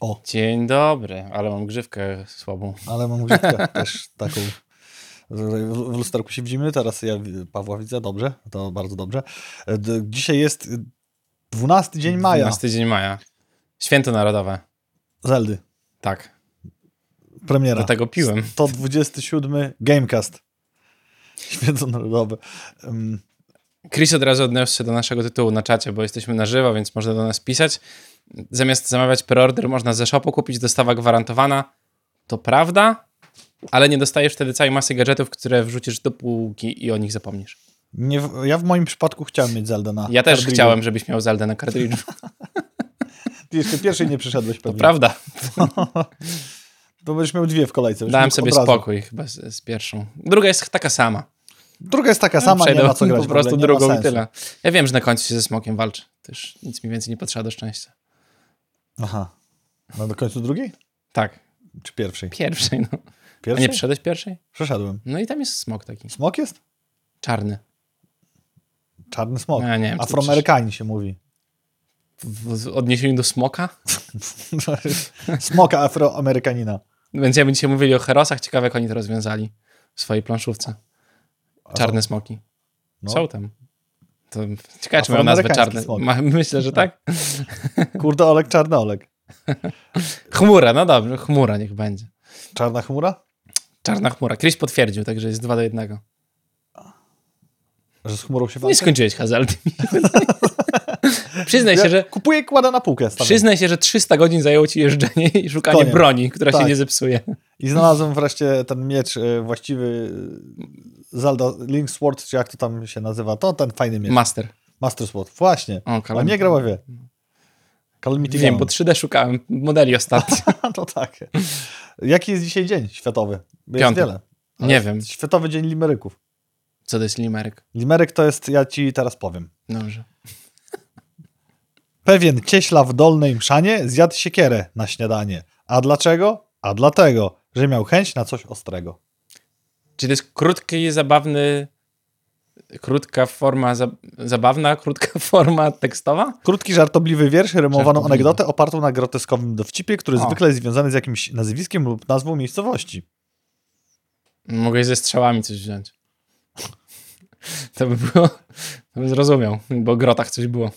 O, Dzień dobry, ale mam grzywkę słabą. ale mam grzywkę też taką. W lusterku się widzimy, teraz ja Pawła widzę, dobrze, to bardzo dobrze. E, Dzisiaj jest y, 12 dzień maja, 12 dzień maja. Święto Narodowe. Zeldy, Tak, premiera. dlatego piłem. 127 Gamecast. Święto Narodowe. Ym, Chris od razu odniósł się do naszego tytułu na czacie, bo jesteśmy na żywo, więc można do nas pisać. Zamiast zamawiać preorder, można ze shopu kupić, dostawa gwarantowana. To prawda, ale nie dostajesz wtedy całej masy gadżetów, które wrzucisz do półki i o nich zapomnisz. Nie, ja w moim przypadku chciałem mieć Zeldę na Ja też kartridżu. chciałem, żebyś miał Zeldę na kartridżu. Ty jeszcze pierwszej nie przyszedłeś To pewnie. prawda. To będziesz miał dwie w kolejce. Dałem sobie spokój chyba z, z pierwszą. Druga jest taka sama. Druga jest taka sama, nie Przejdę ma co grać. po prostu nie drugą i tyle. Ja wiem, że na końcu się ze smokiem walczy. Też nic mi więcej nie potrzeba do szczęścia. Aha. No do końca drugiej? Tak, Czy pierwszej? pierwszej, no. A Pierwszej? nie przeszedłeś pierwszej? Przeszedłem. No i tam jest smok taki. Smok jest? Czarny. Czarny smok. Ja nie wiem, Afroamerykanie się mówi. W, w odniesieniu do smoka? Smoka afroamerykanina. Będziemy dzisiaj mówili o herosach. Ciekawe, jak oni to rozwiązali w swojej planszówce. A Czarne smoki. No. Są tam. To ciekawe, czy mają nazwę. Ma, myślę, że tak. Kurde Olek, czarny Olek. Chmura, no dobrze, chmura niech będzie. Czarna chmura? Czarna chmura. Chris potwierdził, także jest dwa do jednego. Że z chmurą się Nie walczy? skończyłeś hazard. Przyznaj Ja się, że Kupuję, kładę na półkę. Stawiam. Przyznaj się, że 300 godzin zajęło ci jeżdżenie i szukanie broni, która się Tak. nie zepsuje. I znalazłem wreszcie ten miecz e, właściwy Zelda Link Sword, czy jak to tam się nazywa. To ten fajny miecz. Master. Master Sword. Właśnie. O, On Calamity. nie grał, wie. Calamity Wiem, bo 3D szukałem modeli ostatnio. to tak. Jaki jest dzisiaj dzień światowy? Jest Piąty. wiele. Nie wiem. Światowy Dzień Limeryków. Co to jest limeryk? Limeryk to jest, ja ci teraz powiem. Dobrze. Pewien cieśla w Dolnej Mszanie zjadł siekierę na śniadanie. A dlaczego? A dlatego, że miał chęć na coś ostrego. Czy to jest krótki, zabawny, krótka forma, za, zabawna, krótka forma tekstowa? Krótki, żartobliwy wiersz, rymowaną Żartobliwy. anegdotę opartą na groteskowym dowcipie, który O. zwykle jest związany z jakimś nazwiskiem lub nazwą miejscowości. Mogę ze strzałami coś wziąć. To by było, to by zrozumiał, bo w grotach coś było.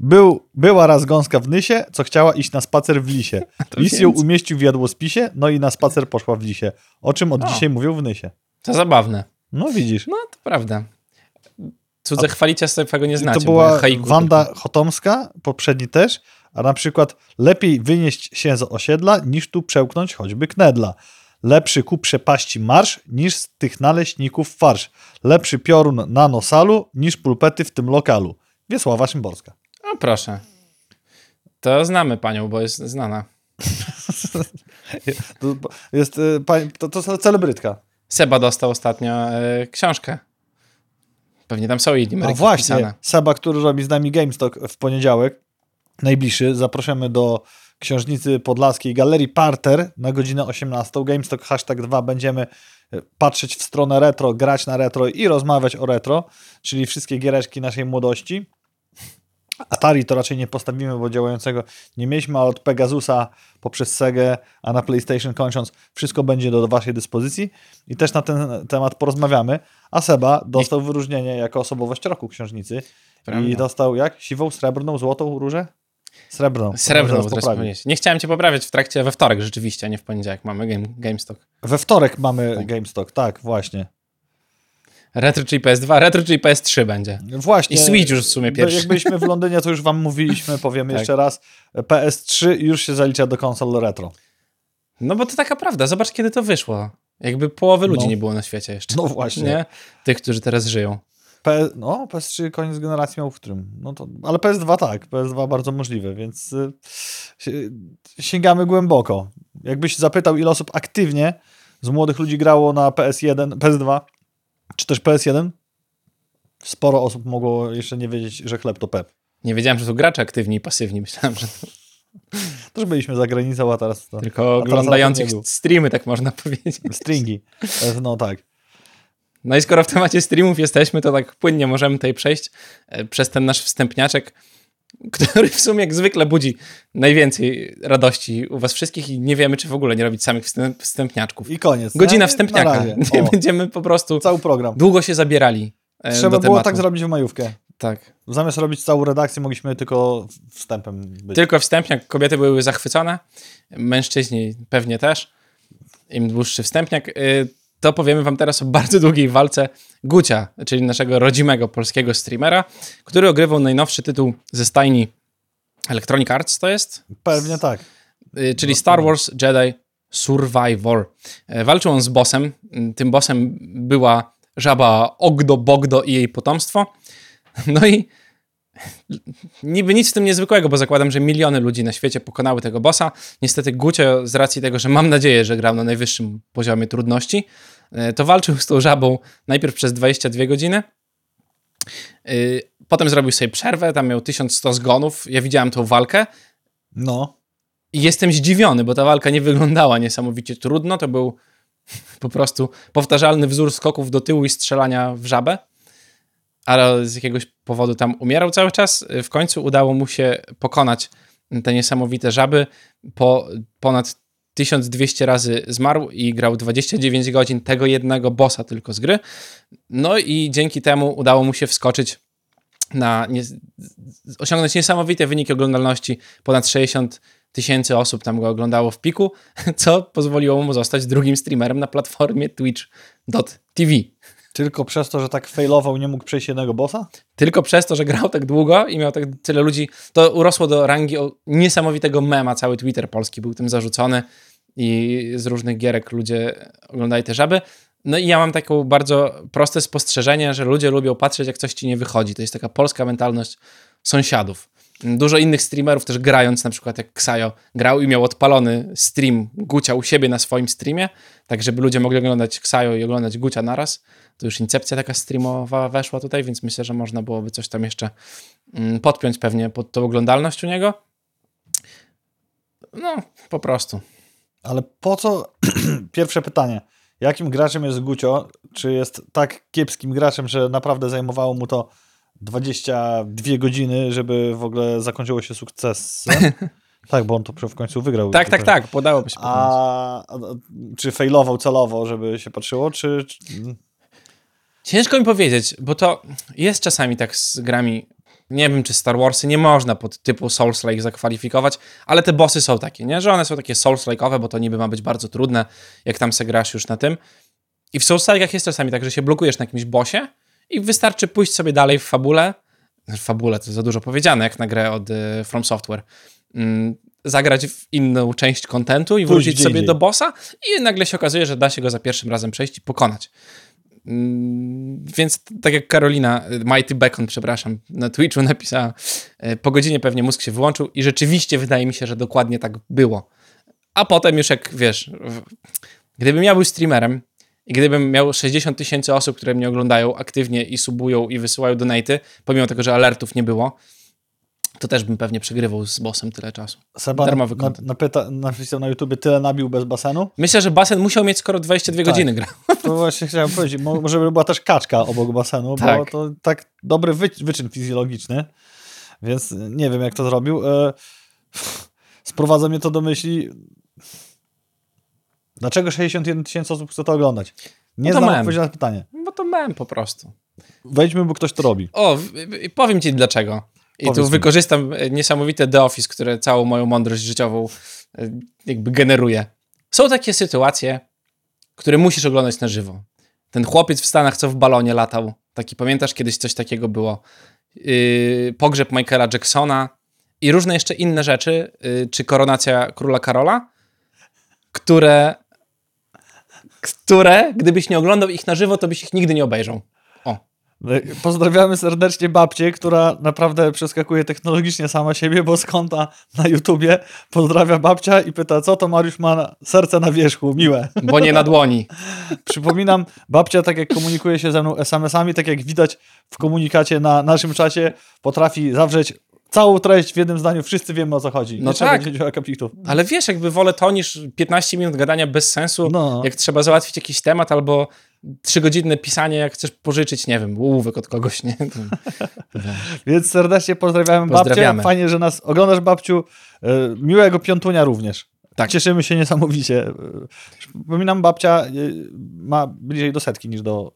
Był, była raz gąska w Nysie, co chciała iść na spacer w lisie. Lis ją umieścił w jadłospisie, no i na spacer poszła w lisie. O czym od O. dzisiaj mówią w Nysie. To zabawne. No widzisz. No, to prawda. Cudze chwalicia swego nie znacie. to była Wanda Chotomska, poprzedni też, a na przykład lepiej wynieść się z osiedla, niż tu przełknąć choćby knedla. Lepszy ku przepaści marsz, niż z tych naleśników farsz. Lepszy piorun na nosalu, niż pulpety w tym lokalu. Wiesława Szymborska. O, proszę. To znamy panią, bo jest znana. Jest, y, to, to celebrytka. Seba dostał ostatnio e, książkę. Pewnie tam są jej A limeryki właśnie. Seba, który robi z nami GameStop w poniedziałek, najbliższy, zapraszamy do książnicy podlaskiej Galerii Parter na godzinę 18. GameStop hashtag 2 będziemy patrzeć w stronę retro, grać na retro i rozmawiać o retro, czyli wszystkie giereczki naszej młodości. Atari to raczej nie postawimy, bo działającego nie mieliśmy, ale od Pegasusa poprzez Segę, a na PlayStation kończąc, wszystko będzie do waszej dyspozycji i też na ten temat porozmawiamy. A Seba dostał wyróżnienie jako osobowość roku książnicy Prawda. i dostał jak? Siwą, srebrną, złotą różę? Srebrną. Srebrną Zaraz teraz. Nie chciałem cię poprawiać w trakcie, we wtorek rzeczywiście, a nie w poniedziałek mamy game, GameStop. We wtorek mamy Tak. GameStop, tak, właśnie. Retro czyli PS2, retro czyli PS3 będzie. Właśnie. I Switch już w sumie Bo pierwszy. Jak byliśmy w Londynie, to już wam mówiliśmy, powiemy Tak. jeszcze raz. PS3 już się zalicza do konsol retro. No bo to taka prawda, zobacz kiedy to wyszło. Jakby połowy ludzi No. nie było na świecie jeszcze. No właśnie. Nie? Tych, którzy teraz żyją. P, no, PS3 koniec generacji miał w którym? No to, ale PS2 tak, PS2 bardzo możliwe, więc y, si- sięgamy głęboko. Jakbyś zapytał, ile osób aktywnie z młodych ludzi grało na PS1, PS2, czy też PS1, sporo osób mogło jeszcze nie wiedzieć, że chleb to pep. Nie wiedziałem, że to gracze aktywni i pasywni. Myślałem, że to Też byliśmy za granicą, a teraz to tylko oglądających streamy, tak można powiedzieć. stringi. No tak. No i skoro w temacie streamów jesteśmy, to tak płynnie możemy tutaj przejść e, przez ten nasz wstępniaczek. który w sumie jak zwykle budzi najwięcej radości u was wszystkich i nie wiemy, czy w ogóle nie robić samych wstęp, wstępniaczków. I koniec. Godzina nie? Wstępniaka. Nie będziemy po prostu cały program. długo się zabierali e, Trzeba było tak zrobić w majówkę. Tak. Zamiast robić całą redakcję, mogliśmy tylko wstępem być. Tylko wstępniak, kobiety były zachwycone, mężczyźni pewnie też. Im dłuższy wstępniak. Y, To powiemy wam teraz o bardzo długiej walce Gucia, czyli naszego rodzimego polskiego streamera, który ogrywał najnowszy tytuł ze stajni Electronic Arts to jest, Pewnie tak. Y, czyli Star Wars Jedi Survivor. E, Walczył on z bossem. Y, Tym bossem była żaba Ogdo Bogdo i jej potomstwo. No i niby nic w tym niezwykłego, bo zakładam, że miliony ludzi na świecie pokonały tego bossa. Niestety Gucio, z racji tego, że mam nadzieję, że grał na najwyższym poziomie trudności, e, to walczył z tą żabą najpierw przez 22 godziny. Y, Potem zrobił sobie przerwę, tam miał 1100 zgonów. Ja widziałem tą walkę No. i jestem zdziwiony, bo ta walka nie wyglądała niesamowicie trudno. To był po prostu powtarzalny wzór skoków do tyłu i strzelania w żabę. Ale z jakiegoś powodu tam umierał cały czas. W końcu udało mu się pokonać te niesamowite żaby. Po ponad 1200 razy zmarł i grał 29 godzin tego jednego bossa tylko z gry. No i dzięki temu udało mu się wskoczyć na nie, osiągnąć niesamowite wyniki oglądalności. Ponad 60 tysięcy osób tam go oglądało w piku, co pozwoliło mu zostać drugim streamerem na platformie twitch.tv. Tylko przez to, że tak failował, nie mógł przejść jednego bossa? Tylko przez to, że grał tak długo i miał tak tyle ludzi, to urosło do rangi niesamowitego mema. Cały Twitter polski był tym zarzucony i z różnych gierek ludzie oglądali te żaby. No i ja mam taką bardzo proste spostrzeżenie, że ludzie lubią patrzeć, jak coś ci nie wychodzi. To jest taka polska mentalność sąsiadów. Dużo innych streamerów też grając, na przykład jak Ksajo grał i miał odpalony stream Gucia u siebie na swoim streamie, tak żeby ludzie mogli oglądać Ksajo i oglądać Gucia naraz. To już incepcja taka streamowa weszła tutaj, więc myślę, że można byłoby coś tam jeszcze mm, podpiąć pewnie pod tą oglądalność u niego. No, po prostu. Ale po co? Pierwsze pytanie. Jakim graczem jest Gucio? Czy jest tak kiepskim graczem, że naprawdę zajmowało mu to 22 godziny, żeby w ogóle zakończyło się sukcesem? tak, bo on to w końcu wygrał. Tak, tak, tak, podałoby się. A, a czy failował celowo, żeby się patrzyło, czy... czy... Ciężko mi powiedzieć, bo to jest czasami tak z grami. Nie wiem, czy Star Warsy nie można pod typu Souls-like zakwalifikować, ale te bossy są takie, nie? Że one są takie Souls-like'owe, bo to niby ma być bardzo trudne, jak tam se grasz już na tym. I w Souls-like'ach jest czasami tak, że się blokujesz na jakimś bossie i wystarczy pójść sobie dalej w fabule. Fabule to za dużo powiedziane, jak na grę od y, From Software. Mm, zagrać w inną część kontentu i wrócić sobie do bossa i nagle się okazuje, że da się go za pierwszym razem przejść i pokonać. Mm, Więc tak jak Karolina, y, Mighty Bacon, przepraszam, na Twitchu napisała, y, po godzinie pewnie mózg się wyłączył i rzeczywiście wydaje mi się, że dokładnie tak było. A potem już jak, wiesz, gdybym ja był streamerem i gdybym miał 60 tysięcy osób, które mnie oglądają aktywnie i subują i wysyłają donaty, pomimo tego, że alertów nie było, to też bym pewnie przegrywał z bossem tyle czasu. Seba Darmowy na, napyta, napisał na YouTubie tyle nabił bez basenu? Myślę, że basen musiał mieć skoro 22 Tak. godziny gra. To właśnie chciałem powiedzieć, mo- może by była też kaczka obok basenu, bo Tak. to tak dobry wy, wyczyn fizjologiczny, więc nie wiem jak to zrobił. E, sprowadza mnie to do myśli, dlaczego 61 tysięcy osób chce to oglądać? Nie No znam mem. odpowiedzi na pytanie. Bo to mem po prostu. Wejdźmy, bo ktoś to robi. O, powiem ci dlaczego. I Powiedz tu mi. wykorzystam e, niesamowite The Office, które całą moją mądrość życiową e, jakby generuje. Są takie sytuacje, które musisz oglądać na żywo. Ten chłopiec w Stanach, co w balonie latał, taki pamiętasz, kiedyś coś takiego było. Yy, pogrzeb Michaela Jacksona i różne jeszcze inne rzeczy, yy, czy koronacja króla Karola, które, które, gdybyś nie oglądał ich na żywo, to byś ich nigdy nie obejrzał. O, E, Pozdrawiamy serdecznie babcię, która naprawdę przeskakuje technologicznie sama siebie, bo z konta na YouTubie pozdrawia babcia i pyta, co to Mariusz ma na serce na wierzchu, miłe. bo nie na dłoni. Przypominam, babcia, tak jak komunikuje się ze mną SMS-ami, tak jak widać w komunikacie na naszym czacie, potrafi zawrzeć całą treść w jednym zdaniu. Wszyscy wiemy o co chodzi. No Nie trzeba tak. będzie działa kapitów. Ale wiesz, jakby wolę to niż 15 minut gadania bez sensu, No. jak trzeba załatwić jakiś temat albo trzygodzinne pisanie, jak chcesz pożyczyć, nie wiem, ołówek od kogoś, nie? Więc serdecznie pozdrawiamy, Pozdrawiamy. babcię. Fajnie, że nas oglądasz, babciu. E, Miłego piątunia również. Tak. Cieszymy się niesamowicie. E, Przypominam, babcia e, ma bliżej do setki niż do...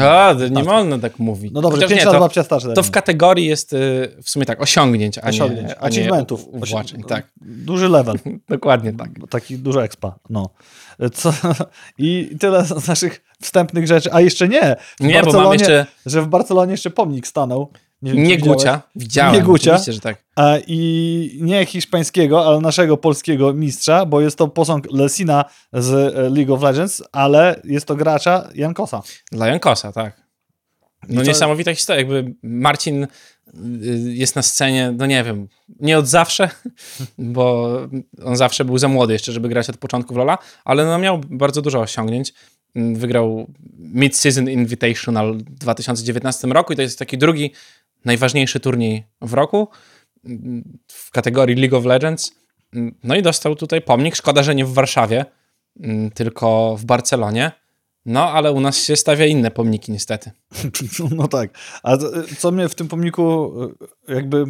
A, to nie wolno tak mówić. No dobrze, Chociaż nie, lat to, babcia starsza. to w kategorii jest y, w sumie tak, osiągnięć, a Osiągnięć, nie, a nie achievementów. Osi- Tak, Duży level. dokładnie tak. Taki dużo expa. No. Co? I tyle z naszych wstępnych rzeczy. A jeszcze nie. W Nie, bo mam jeszcze Że w Barcelonie jeszcze pomnik stanął. Nie, wiem, nie. Gucia, widziałem, Nie Gucia. że tak. A, I nie hiszpańskiego, ale naszego polskiego mistrza, bo jest to posąg Lesina z e, League of Legends, ale jest to gracza Jankosa. Dla Jankosa, tak. No to- niesamowita historia, jakby Marcin y, jest na scenie, no nie wiem, nie od zawsze, bo on zawsze był za młody jeszcze, żeby grać od początku w Lola, ale no miał bardzo dużo osiągnięć. Wygrał Mid-Season Invitational w 2019 roku i to jest taki drugi najważniejszy turniej w roku w kategorii League of Legends. No i dostał tutaj pomnik. Szkoda, że nie w Warszawie, tylko w Barcelonie. No, ale u nas się stawia inne pomniki niestety. No tak. A co mnie w tym pomniku e, jakby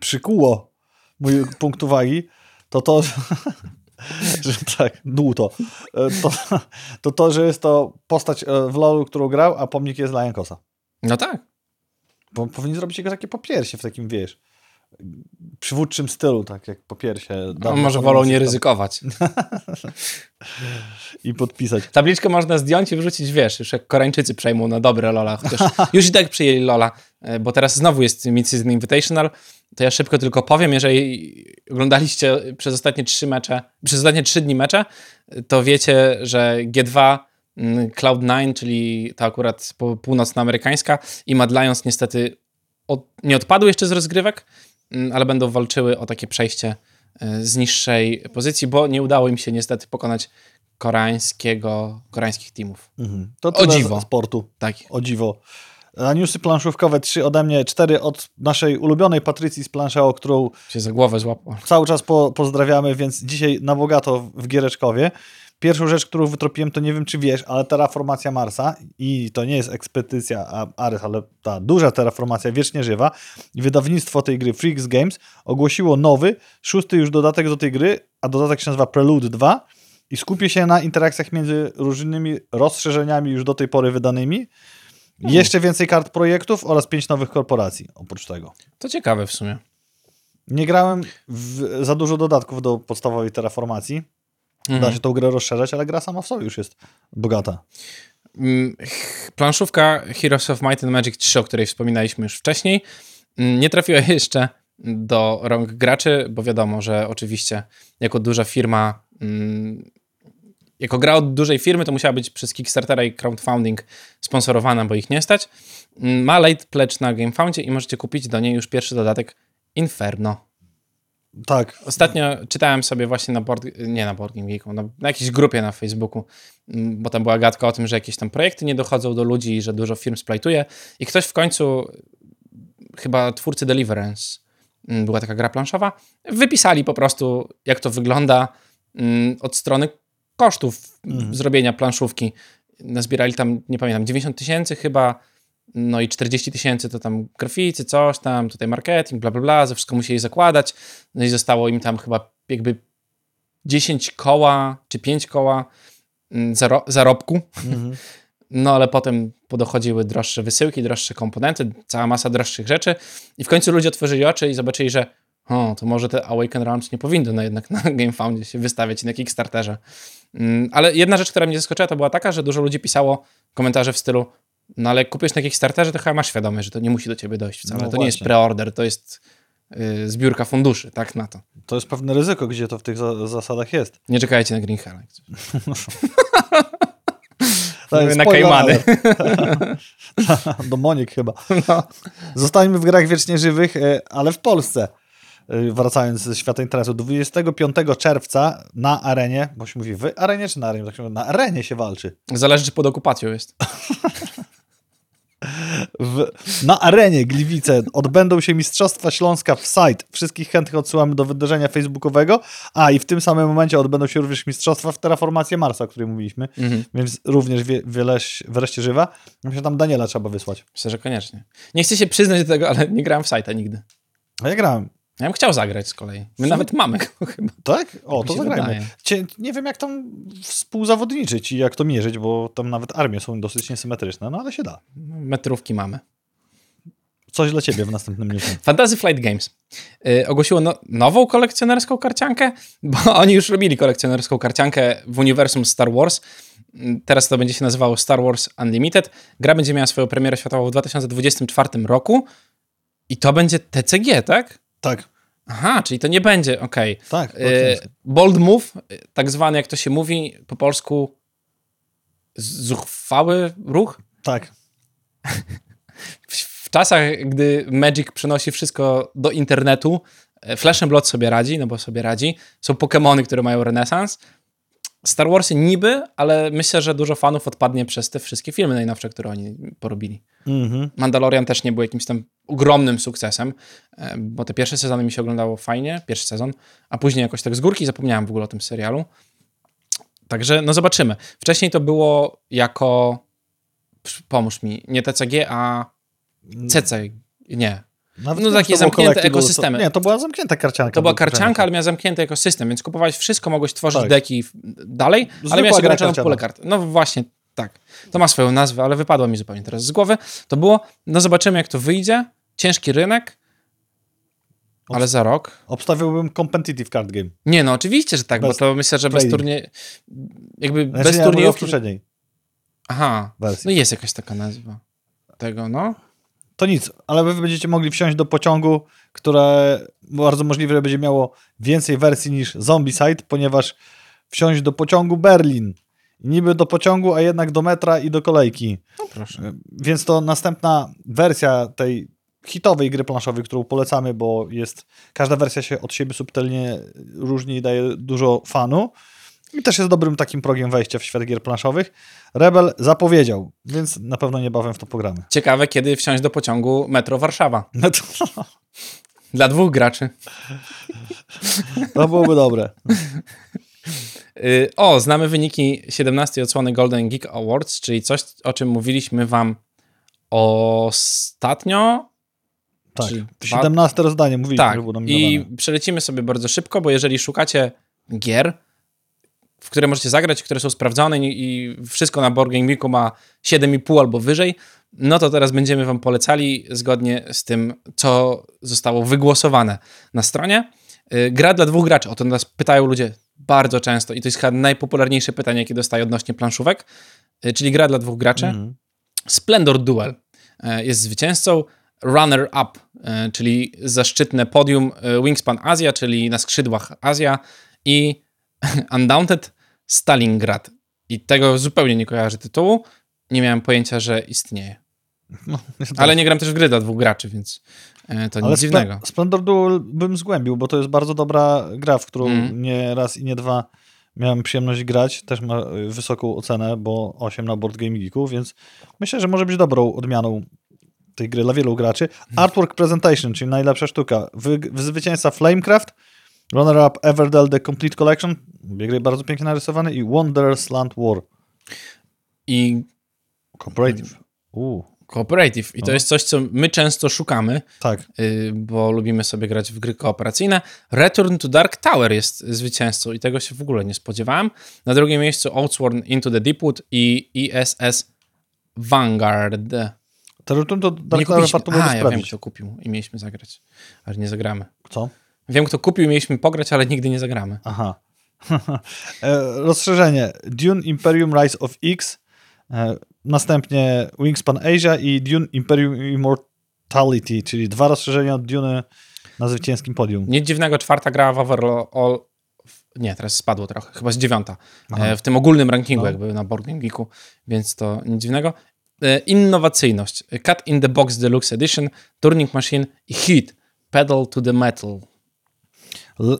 przykuło mój punkt uwagi, to to, że, tak, dłuto. E, To, to to, że jest to postać e, w LoLu, którą grał, a pomnik jest dla Jankosa. No tak. Bo powinni zrobić jego takie popiersie w takim, wiesz, przywódczym stylu, tak jak popiersie. No, dawno może po wolą nie ryzykować. I podpisać. Tabliczkę można zdjąć i wrzucić, wiesz, już jak Koreańczycy przejmą na dobre Lola, chociaż już i tak przyjęli Lola, e, bo teraz znowu jest Mid-Season Invitational, to ja szybko tylko powiem, jeżeli oglądaliście przez ostatnie trzy mecze, przez ostatnie trzy dni mecze, to wiecie, że G2, mm, Cloud9, czyli to akurat po- północnoamerykańska i Mad Lions niestety od, nie odpadły jeszcze z rozgrywek, ale będą walczyły o takie przejście e, z niższej pozycji, bo nie udało im się niestety pokonać koreańskiego, koreańskich teamów. Mhm. To O dziwo. z sportu. Tak. O dziwo. A newsy planszówkowe, trzy ode mnie, cztery od naszej ulubionej Patrycji z Planszeo, którą Się za głowę złapał. cały czas po, pozdrawiamy, więc dzisiaj na bogato w Giereczkowie. Pierwszą rzecz, którą wytropiłem, to nie wiem, czy wiesz, ale terraformacja Marsa i to nie jest ekspedycja Ares, ale ta duża terraformacja wiecznie żywa i wydawnictwo tej gry Freaks Games ogłosiło nowy, szósty już dodatek do tej gry, a dodatek się nazywa Prelude 2 i skupi się na interakcjach między różnymi rozszerzeniami już do tej pory wydanymi. Jeszcze więcej kart projektów oraz pięć nowych korporacji oprócz tego. To ciekawe w sumie. Nie grałem za dużo dodatków do podstawowej terraformacji. Da Mhm. się tą grę rozszerzać, ale gra sama w sobie już jest bogata. Mm, Planszówka Heroes of Might and Magic 3, o której wspominaliśmy już wcześniej, mm, nie trafiła jeszcze do rąk graczy, bo wiadomo, że oczywiście jako duża firma, mm, jako gra od dużej firmy, to musiała być przez Kickstartera i crowdfunding sponsorowana, bo ich nie stać. Ma late pledge na GameFoundzie i możecie kupić do niej już pierwszy dodatek Inferno. Tak, Ostatnio czytałem sobie właśnie na board, nie na Board Game Geeku, na, na jakiejś grupie na Facebooku, mm, bo tam była gadka o tym, że jakieś tam projekty nie dochodzą do ludzi i że dużo firm splajtuje i ktoś w końcu, chyba twórcy Deliverance, mm, była taka gra planszowa, wypisali po prostu jak to wygląda mm, od strony kosztów Mhm. zrobienia planszówki. Nazbierali tam, nie pamiętam, 90 tysięcy chyba, no i 40 tysięcy to tam graficy, coś tam, tutaj marketing, bla, bla, bla, ze wszystko musieli zakładać. No i zostało im tam chyba jakby 10 koła czy 5 koła mm, zaro zarobku. Mhm. No ale potem podochodziły droższe wysyłki, droższe komponenty, cała masa droższych rzeczy i w końcu ludzie otworzyli oczy i zobaczyli, że o, to może te Awaken Realms nie powinny no jednak na GameFoundzie się wystawiać na Kickstarterze. Mm, Ale jedna rzecz, która mnie zaskoczyła, to była taka, że dużo ludzi pisało komentarze w stylu no ale kupisz na Kickstarterze, to chyba masz świadomość, że to nie musi do ciebie dojść wcale. No to nie jest właśnie. preorder, to jest y, zbiórka funduszy, tak na to. to jest pewne ryzyko, gdzie to w tych za zasadach jest. Nie czekajcie na Green Hell. To jest na Kajmany. Do Monik chyba. No. Zostańmy w grach wiecznie żywych, e, ale w Polsce. E, Wracając ze świata interesu. 25 czerwca na arenie, bo się mówi w arenie czy na arenie? Tak się mówi, na arenie się walczy. Zależy, czy pod okupacją jest. W, na arenie Gliwice odbędą się Mistrzostwa Śląska w site. Wszystkich chętnych odsyłamy do wydarzenia facebookowego. A i w tym samym momencie odbędą się również Mistrzostwa w Terraformacji Marsa, o której mówiliśmy. Mhm. Więc również wie, wiele wreszcie żywa. Myślę, że tam Daniela trzeba wysłać. Myślę, że koniecznie. Nie chcę się przyznać do tego, ale nie grałem w sajta nigdy. A ja grałem. Ja bym chciał zagrać z kolei. My nawet mamy go chyba. Tak? O, mi to zagrajmy. Cie, nie wiem, jak tam współzawodniczyć i jak to mierzyć, bo tam nawet armie są dosyć niesymetryczne, no ale się da. Metrówki mamy. Coś dla ciebie w następnym newsie. Fantasy Flight Games y, ogłosiło no, nową kolekcjonerską karciankę, bo oni już robili kolekcjonerską karciankę w uniwersum Star Wars. Y, Teraz to będzie się nazywało Star Wars Unlimited. Gra będzie miała swoją premierę światową w 2024 roku i to będzie TCG, tak? Tak, Aha, czyli to nie będzie, okej. tak. Y, Bold move, tak zwany, jak to się mówi po polsku, zuchwały ruch? tak. w, w czasach, gdy Magic przenosi wszystko do internetu, e, Flash and Blood sobie radzi, no bo sobie radzi. Są Pokémony, które mają renesans. Star Warsy niby, ale myślę, że dużo fanów odpadnie przez te wszystkie filmy najnowsze, które oni porobili. Mhm. Mandalorian też nie był jakimś tam ogromnym sukcesem, e, bo te pierwsze sezony mi się oglądało fajnie, pierwszy sezon, a później jakoś tak z górki zapomniałem w ogóle o tym serialu. Także no zobaczymy. Wcześniej to było jako, pomóż mi, nie TCG, a CC, nie. Nawet No takie zamknięte ekosystemy. Nie, to była zamknięta karcianka. To była karcianka, ale miała zamknięty ekosystem, więc kupowałeś wszystko, mogłeś tworzyć Tak. deki dalej, Zwykła ale miałeś gra ograniczoną pulę kart. No właśnie, tak. To ma swoją nazwę, ale wypadło mi zupełnie teraz z głowy. To było, no zobaczymy jak to wyjdzie. Ciężki rynek, ale za rok. Obstawiłbym competitive card game. Nie, no oczywiście, że tak, Bez bo to myślę, że bez turniej... Jakby Znaczy, bez ja turniejów... poprzedniej Aha, wersji. no jest jakaś taka nazwa tego, no. To nic, ale wy będziecie mogli wsiąść do pociągu, które bardzo możliwe, że będzie miało więcej wersji niż Zombicide, ponieważ wsiąść do pociągu Berlin. Niby do pociągu, a jednak do metra i do kolejki. No proszę. Więc to następna wersja tej hitowej gry planszowej, którą polecamy, bo jest każda wersja się od siebie subtelnie różni i daje dużo fanu. I też jest dobrym takim progiem wejścia w świat gier planszowych. Rebel zapowiedział, więc na pewno niebawem w to pogramy. Ciekawe, kiedy wsiąść do pociągu Metro Warszawa. To, Dla dwóch graczy. to byłoby dobre. Y, O, znamy wyniki 17 odsłony Golden Geek Awards, czyli coś, o czym mówiliśmy wam ostatnio. Tak. Czyli dwa- 17 rozdanie mówiliśmy, Tak, że było i przelecimy sobie bardzo szybko, bo jeżeli szukacie gier, w które możecie zagrać, które są sprawdzone i wszystko na Board Game Geeku ma 7,5 albo wyżej, no to teraz będziemy wam polecali zgodnie z tym, co zostało wygłosowane na stronie. Y, Gra dla dwóch graczy, o to nas pytają ludzie bardzo często i to jest chyba najpopularniejsze pytanie, jakie dostaję odnośnie planszówek, Y, czyli gra dla dwóch graczy. Mhm. Splendor Duel e, jest zwycięzcą. Runner Up, czyli zaszczytne podium Wingspan Azja, czyli na skrzydłach Azja i Undaunted Stalingrad. I tego zupełnie nie kojarzę tytułu. Nie miałem pojęcia, że istnieje. No, Ale nie gram też w gry dla dwóch graczy, więc e, to Ale nic dziwnego. Splendor Duel bym zgłębił, bo to jest bardzo dobra gra, w którą Mhm. nie raz i nie dwa miałem przyjemność grać. Też ma y, wysoką ocenę, bo 8 na Board Game Geeku, więc myślę, że może być dobrą odmianą tej gry dla wielu graczy. Mhm. Artwork Presentation, czyli najlepsza sztuka. Wy, zwycięzca Flamecraft, runner-up Everdell The Complete Collection, gry bardzo pięknie narysowane i Wonders Land War. I Cooperative. Uuu, Cooperative. I to No. jest coś, co my często szukamy, tak. y, bo lubimy sobie grać w gry kooperacyjne. Return to Dark Tower jest zwycięzcą i tego się w ogóle nie spodziewałem. Na drugim miejscu Outsworn Into the Deepwood i ISS Vanguard. To, to, to Dark Tower warto było A, ja wiem, kto kupił i mieliśmy zagrać, ale nie zagramy. Co? Wiem, kto kupił mieliśmy pograć, ale nigdy nie zagramy. Aha. E, Rozszerzenie Dune Imperium Rise of X, e, następnie Wingspan Asia i Dune Imperium Immortality, czyli dwa rozszerzenia od Dune na zwycięskim podium. Nic dziwnego, czwarta gra w overall... Nie, teraz spadło trochę, chyba z dziewiąta. Aha. E, w tym ogólnym rankingu, No. jakby na Board Game Geeku, więc to nic dziwnego. Innowacyjność. Cut in the Box Deluxe Edition, Turning Machine i Heat. Pedal to the Metal.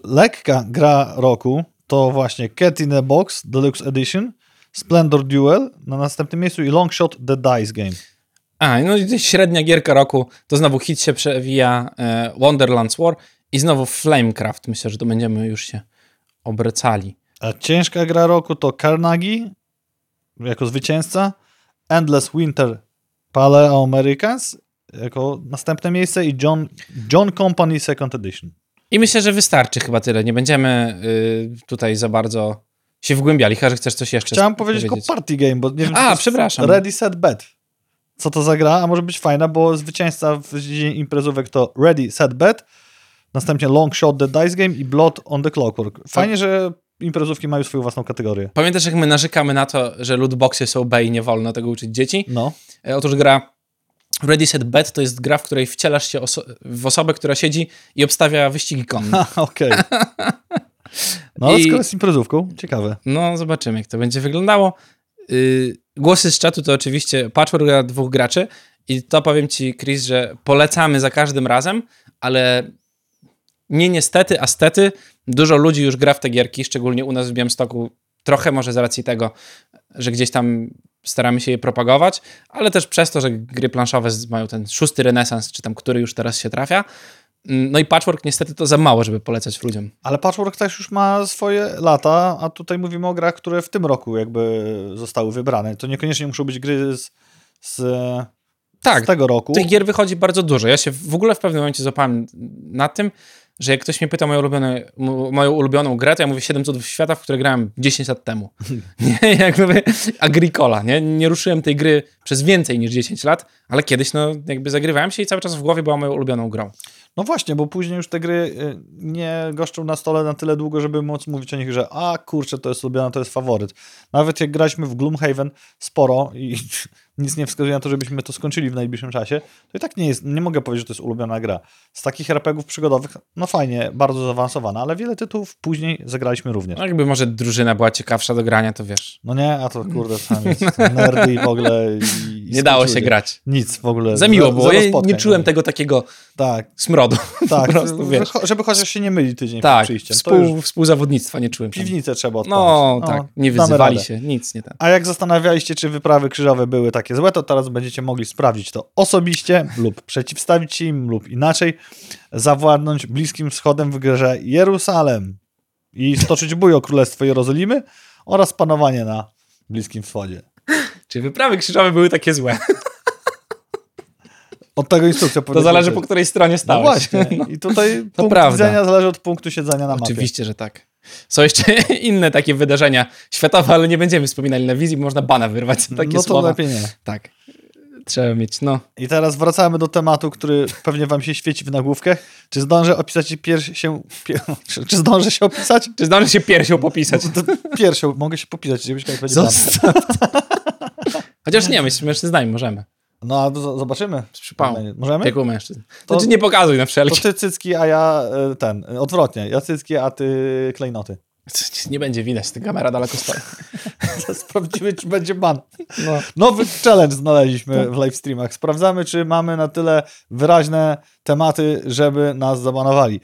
Lekka gra roku to właśnie Cat in a Box Deluxe Edition, Splendor Duel na następnym miejscu i Longshot The Dice Game. A, no i średnia gierka roku, to znowu hit się przewija e, Wonderlands War i znowu Flamecraft. Myślę, że to będziemy już się obracali. A ciężka gra roku to Carnegie jako zwycięzca, Endless Winter Paleo Americans jako następne miejsce i John, John Company Second Edition. I myślę, że wystarczy chyba tyle. Nie będziemy y, tutaj za bardzo się wgłębiali. Chyba, że chcesz coś jeszcze Chciałem powiedzieć tylko party game, bo nie wiem, A, przepraszam. Ready, Set, Bet. Co to za gra? A może być fajna, bo zwycięzca w dziedzinie imprezówek to Ready, Set, Bet, następnie Long Shot The Dice Game i Blood on the Clockwork. Fajnie, że imprezówki mają swoją własną kategorię. Pamiętasz, jak my narzekamy na to, że lootboxy są B i nie wolno tego uczyć dzieci? No. E, Otóż gra Ready Set Bet to jest gra, w której wcielasz się oso- w osobę, która siedzi i obstawia wyścigi konne. Okej. No, ale I- skoro jest imprezówką, ciekawe. No, zobaczymy, jak to będzie wyglądało. Yy, głosy z czatu to oczywiście patchwork dla dwóch graczy i to powiem ci, Chris, że polecamy za każdym razem, ale nie niestety, a stety, dużo ludzi już gra w te gierki, szczególnie u nas w Białymstoku, trochę może z racji tego, że gdzieś tam staramy się je propagować, ale też przez to, że gry planszowe mają ten szósty renesans, czy tam który już teraz się trafia. Mm, No i patchwork niestety to za mało, żeby polecać ludziom. Ale Patchwork też już ma swoje lata, a tutaj mówimy o grach, które w tym roku jakby zostały wybrane. To niekoniecznie muszą być gry z, z, Tak, z tego roku. Tych gier wychodzi bardzo dużo. Ja się w ogóle w pewnym momencie złapałem na tym, że jak ktoś mnie pyta o moją, ulubione, mo- moją ulubioną grę, to ja mówię 7 cudów świata, w które grałem 10 lat temu. nie, jak mówię Agricola, nie? Nie ruszyłem tej gry przez więcej niż 10 lat, ale kiedyś no jakby zagrywałem się i cały czas w głowie była moją ulubioną grą. No właśnie, bo później już te gry y, nie goszczą na stole na tyle długo, żeby móc mówić o nich, że a kurczę, to jest ulubiona, to jest faworyt. Nawet jak graliśmy w Gloomhaven sporo i nic nie wskazuje na to, żebyśmy to skończyli w najbliższym czasie, to i tak nie jest, nie mogę powiedzieć, że to jest ulubiona gra. Z takich RPGów przygodowych, no fajnie, bardzo zaawansowana, ale wiele tytułów później zagraliśmy również. No jakby może drużyna była ciekawsza do grania, to wiesz, No nie, a to kurde, tam jest nerdy i w ogóle... I, i nie dało się grać. Nic w ogóle. Za miło było. Ja spotkań. no. nie czułem tego takiego Tak, smrodu. tak, prostu, żeby, wiesz. żeby chociaż się nie myli tydzień Tak, przed przyjściem. Współ, współzawodnictwa nie czułem. tam. piwnicę trzeba odpalić. No, tak, nie wyzywali się, nic nie tak. A jak zastanawialiście, czy wyprawy krzyżowe były takie złe, to teraz będziecie mogli sprawdzić to osobiście lub przeciwstawić się im lub inaczej zawładnąć Bliskim Wschodem w grze Jeruzalem i stoczyć bój o Królestwo Jerozolimy oraz panowanie na Bliskim Wschodzie. Czy wyprawy krzyżowe były takie złe? Od tego instrukcja To zależy po której stronie No stałeś. właśnie. I tutaj punkt prawda. widzenia zależy od punktu siedzenia na mapie. Oczywiście, że tak. Są jeszcze inne takie wydarzenia światowe, ale nie będziemy wspominali na wizji, bo można bana wyrwać za takie no to słowa. lepiej nie. Tak. Trzeba mieć, no. I teraz wracamy do tematu, który pewnie wam się świeci w nagłówkach. Czy zdążę opisać pierś się... Pier... Czy, zdążę się opisać? Czy zdąży się piersią popisać? To piersią mogę się popisać, żebyś. Zostaw. Chociaż nie, myślę, mężczyznami możemy. No, a zobaczymy. Z przypału. Możemy? U mężczyzn. To- To, czy nie pokazuj na To wszelki. ty cycki, a ja e, ten. Odwrotnie. Ja cycki, a ty klejnoty. Nie będzie widać, ta kamera daleko stoi. Sprawdzimy, czy będzie ban. No. Nowy challenge znaleźliśmy w live streamach. Sprawdzamy, czy mamy na tyle wyraźne tematy, żeby nas zabanowali.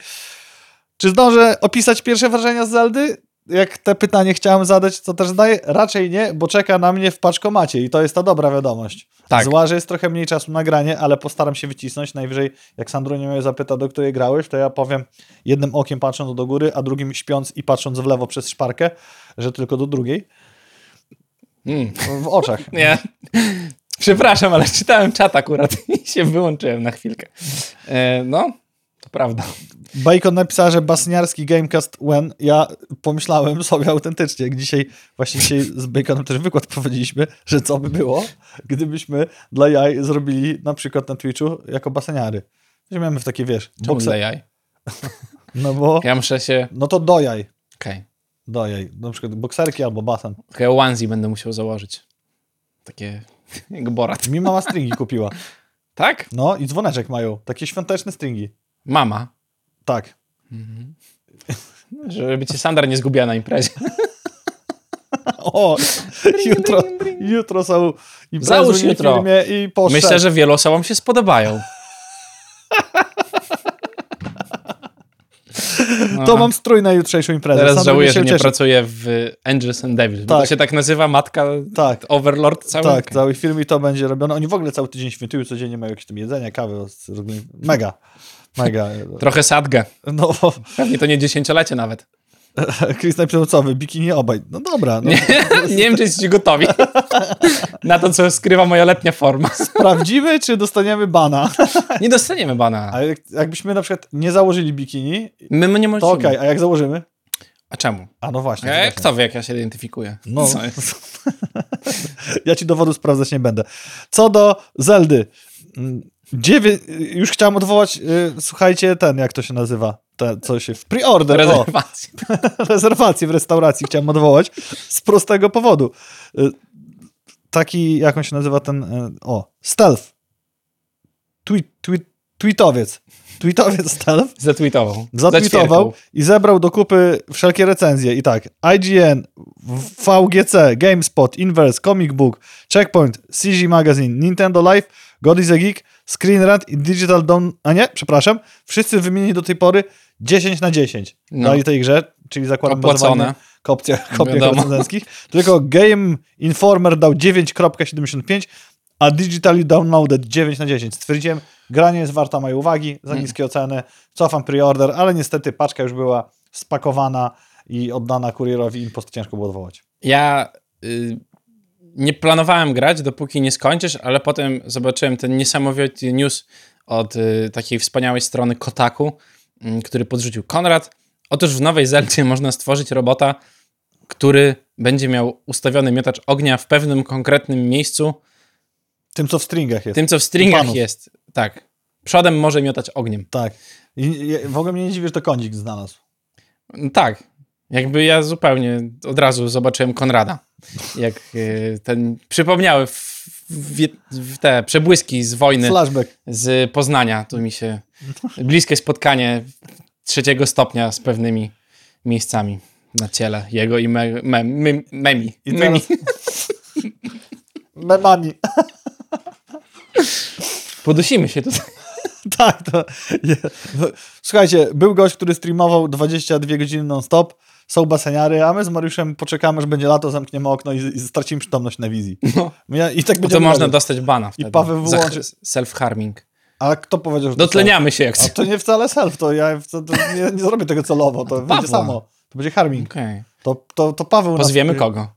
Czy zdążę opisać pierwsze wrażenia z Zeldy? Jak te pytanie chciałem zadać, co też zdaję? Raczej nie, bo czeka na mnie w paczkomacie i to jest ta dobra wiadomość. Tak. Zła, że jest trochę mniej czasu na granie, ale postaram się wycisnąć. Najwyżej, jak Sandro nie mnie zapyta, do której grałeś, to ja powiem jednym okiem patrząc do góry, a drugim śpiąc i patrząc w lewo przez szparkę, że tylko do drugiej. Mm. W oczach. Nie. Przepraszam, ale czytałem czat akurat i się wyłączyłem na chwilkę. E, no, to prawda. Bacon napisała, że basniarski Gamecast when. Ja pomyślałem sobie autentycznie, jak dzisiaj, właśnie dzisiaj z Baconem też wykład prowadziliśmy, że co by było, gdybyśmy dla jaj zrobili na przykład na Twitchu jako baseniary. Weźmiemy w takie, wiesz, Czemu dla jaj? No bo, Ja muszę się... no to do jaj. Okej. Do jaj. Na przykład bokserki albo basen. Okay. onesie będę musiał założyć. Takie jak Borat. Mi mama stringi kupiła. Tak? No i dzwoneczek mają. Takie świąteczne stringi. Mama. Tak. Żeby cię Sandra nie zgubiła na imprezie. O, jutro, jutro są imprezy Załóż jutro. filmie i poszedł. Myślę, że wielu osobom się spodobają. To Aha. mam strój na jutrzejszą imprezę. Teraz Sam żałuję, że nie cieszył. pracuję w Angels and Devils. Tak. to się tak nazywa matka Tak. Overlord cały Tak, weekend. cały film i to będzie robione. Oni w ogóle cały tydzień świętują, codziennie mają jakieś tam jedzenie, kawy. Mega. Mega. Trochę sadgę. No, Pewnie to nie dziesięciolecie nawet. Chris napisał, co wy, bikini obaj. No dobra, no, Nie, nie wiem, czy jesteście gotowi na to, co skrywa moja letnia forma. sprawdzimy, czy dostaniemy bana. Nie dostaniemy bana. A jak, jakbyśmy na przykład nie założyli bikini, My, my nie to możemy. okej, a jak założymy? A czemu? A no właśnie. to E, właśnie. kto wie, jak ja się identyfikuję? No. Ja ci dowodu sprawdzać nie będę. Co do Zeldy. Dziewię... Już chciałem odwołać, y, słuchajcie, ten, jak to się nazywa? Te, co się w pre-order. Rezerwacji. rezerwację w restauracji chciałem odwołać z prostego powodu. Y, Taki, jak on się nazywa ten, y, o, stealth. Tweet, tweet, tweetowiec. Tweetowiec stealth Zatweetował. zatweetował i zebrał do kupy wszelkie recenzje. I tak, IGN, VGC, GameSpot, Inverse, Comic Book, Checkpoint, CG Magazine, Nintendo Live, God is a Geek, Screen Rant i Digital Dawn, a nie, przepraszam, wszyscy wymienili do tej pory 10 na 10 No. dali tej grze, czyli zakładam Opłacone. kopcia, kopiach recenzenckich. Tylko Game Informer dał 9.75, a Digitally Downloaded 9 na 10. Stwierdziłem, gra nie jest warta mojej uwagi, za Mm. niskie oceny, cofam preorder, ale niestety paczka już była spakowana i oddana kurierowi, impost ciężko było odwołać. Ja y, nie planowałem grać, dopóki nie skończysz, ale potem zobaczyłem ten niesamowity news od y, takiej wspaniałej strony Kotaku, y, który podrzucił Konrad. Otóż w nowej Zeldzie można stworzyć robota, który będzie miał ustawiony miotacz ognia w pewnym konkretnym miejscu, Tym, co w stringach jest. tym co w stringach panów. jest. Tak. Przodem może miotać ogniem. Tak. I, w ogóle mnie nie dziwi, że to kądzik znalazł. No Tak. Jakby ja zupełnie od razu zobaczyłem Konrada. Jak y, ten. Przypomniały w, w, w te przebłyski z wojny Flashback. z Poznania. Tu mi się. Bliskie spotkanie trzeciego stopnia z pewnymi miejscami na ciele jego i me, me, me, memi. I memi. teraz... Memami. Podusimy się tutaj. Tak, to. je- no, Słuchajcie, był gość, który streamował 22 godziny non-stop. Są baseniary, a my z Mariuszem poczekamy, aż będzie lato, zamkniemy okno i, i stracimy przytomność na wizji. No, Ja, I tak bo będzie. to można dostać bana. Wtedy. Paweł Za wyłączy- Self-harming. Ale kto powiedział, że to Dotleniamy się jak? A to nie wcale self, to ja to, to nie, nie zrobię tego celowo, to będzie Pawła. samo. To będzie harming. Okej. To, to, to Paweł. nas- Pozwiemy kogo?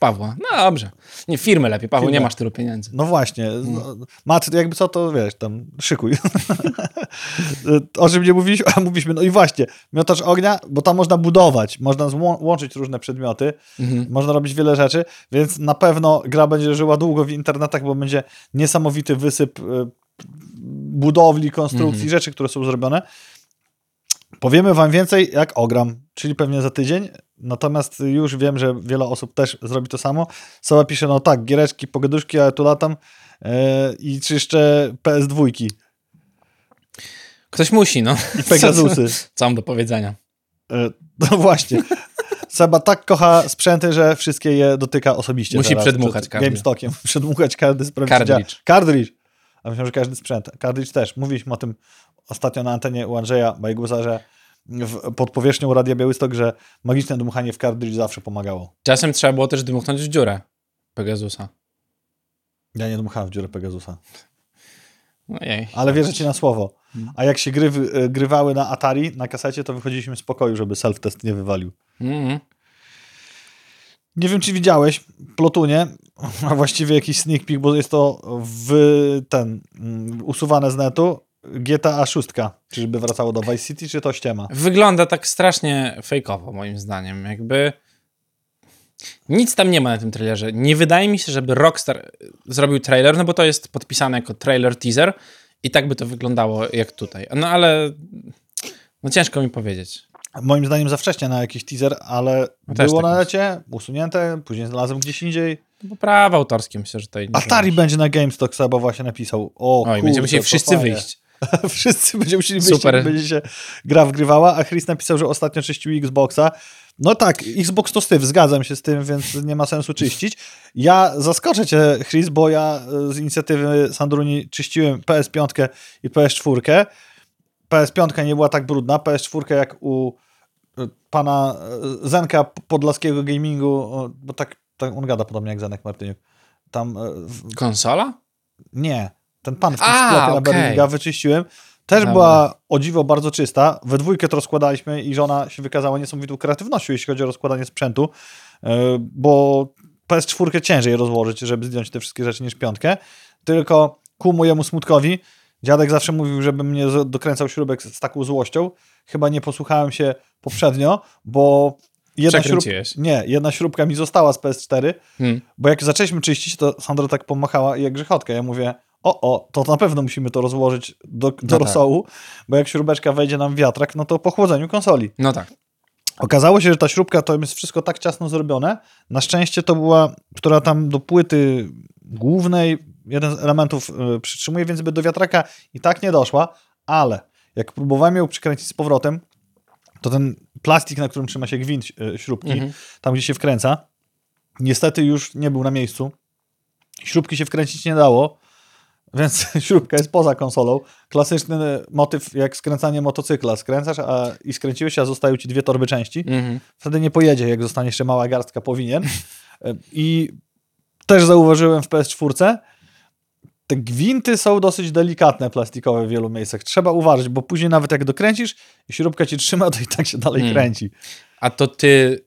Pawła. No dobrze. Nie, firmy lepiej. Paweł, nie masz tylu pieniędzy. No właśnie. No, Mat, jakby co, to wiesz, tam szykuj. o czym nie mówiliśmy? A mówiliśmy, no i właśnie, miotacz ognia, bo tam można budować, można łączyć różne przedmioty, Mhm. można robić wiele rzeczy, więc na pewno gra będzie żyła długo w internetach, bo będzie niesamowity wysyp y, budowli, konstrukcji, Mhm. rzeczy, które są zrobione. Powiemy wam więcej, jak ogram, czyli pewnie za tydzień. Natomiast już wiem, że wiele osób też zrobi to samo. Sowa pisze, no tak, giereczki, pogaduszki, ale tu latam yy, i czyszczę PS2 Ktoś musi, no. i Pegasusy. Co mam do powiedzenia? Yy, no właśnie. Seba tak kocha sprzęty, że wszystkie je dotyka osobiście. Musi teraz, przedmuchać przed każdy. GameStockiem. Przedmuchać każdy czy działa. Cartridge. Cartridge. A myślę, że każdy sprzęt. Cartridge też. Mówiliśmy o tym ostatnio na antenie u Andrzeja Bajgusa, że w, pod powierzchnią Radia Białystok, że magiczne dmuchanie w Cartridge zawsze pomagało. Czasem trzeba było też dmuchnąć w dziurę Pegasusa. Ja nie dmuchałem w dziurę Pegasusa. Ojej. Ale wierzę ci na słowo. A jak się gry wy- grywały na Atari, na kasecie, to wychodziliśmy z pokoju, żeby self-test nie wywalił. Mhm. Nie wiem, czy widziałeś Plotunie, a właściwie jakiś sneak peek, bo jest to w ten mm, usuwane z netu GTA 6. Czyżby wracało do Vice City, czy to ściema? Wygląda tak strasznie fejkowo, moim zdaniem. Jakby nic tam nie ma na tym trailerze. Nie wydaje mi się, żeby Rockstar zrobił trailer, no bo to jest podpisane jako trailer teaser i tak by to wyglądało jak tutaj. No ale no ciężko mi powiedzieć. Moim zdaniem za wcześnie na jakiś teaser, ale No było tak na lecie, usunięte, później znalazłem gdzieś indziej. Bo prawa autorskie myślę, że tutaj nie Atari będzie na GameStop, Seba właśnie napisał. O, Oj, kurczę, będziemy musieli wszyscy fajnie. wyjść. wszyscy będziemy musieli wyjść, Super. będzie się gra wgrywała, a Chris napisał, że ostatnio czyścił Xboxa. No tak, Xbox to styw, zgadzam się z tym, więc nie ma sensu czyścić. Ja zaskoczę cię, Chris, bo ja e, z inicjatywy Sandruni czyściłem PS5 i PS4. PS5 nie była tak brudna, PS4 jak u y, pana y, Zenka Podlaskiego Gamingu, bo tak, tak on gada podobnie jak Zenek Martyniuk. Tam, w, Konsola? nie, ten pan w tym A, sklepie na. Berlinga wyczyściłem. Też Dobra. była o dziwo bardzo czysta. We dwójkę to rozkładaliśmy i żona się wykazała niesamowitą kreatywnością, jeśli chodzi o rozkładanie sprzętu, y, bo PS4 ciężej rozłożyć, żeby zdjąć te wszystkie rzeczy niż piątkę. Tylko ku mojemu smutkowi, dziadek zawsze mówił, żebym mnie z- dokręcał śrubek z, taką złością. Chyba nie posłuchałem się poprzednio, bo jedna, śrub... Nie, jedna śrubka mi została z PS4, Hmm. bo jak zaczęliśmy czyścić, to Sandra tak pomachała jak grzechotkę. Ja mówię, o, o, to na pewno musimy to rozłożyć do, do No tak. rosołu, bo jak śrubeczka wejdzie nam w wiatrak, no to po chłodzeniu konsoli. No tak. Okazało się, że ta śrubka to jest wszystko tak ciasno zrobione. Na szczęście to była, która tam do płyty głównej jeden z elementów y, przytrzymuje, więc by do wiatraka i tak nie doszła, ale jak próbowałem ją przykręcić z powrotem, to ten plastik, na którym trzyma się gwint y, śrubki, Mhm. tam gdzie się wkręca, niestety już nie był na miejscu. Śrubki się wkręcić nie dało, więc śrubka jest poza konsolą. Klasyczny motyw jak skręcanie motocykla. Skręcasz a, i skręciłeś, a zostają ci dwie torby części. Mhm. Wtedy nie pojedzie, jak zostanie jeszcze mała garstka, powinien. I też zauważyłem w PS4, te gwinty są dosyć delikatne, plastikowe w wielu miejscach. Trzeba uważać, bo później nawet jak dokręcisz i śrubka ci trzyma, to i tak się dalej Mm. kręci. A to ty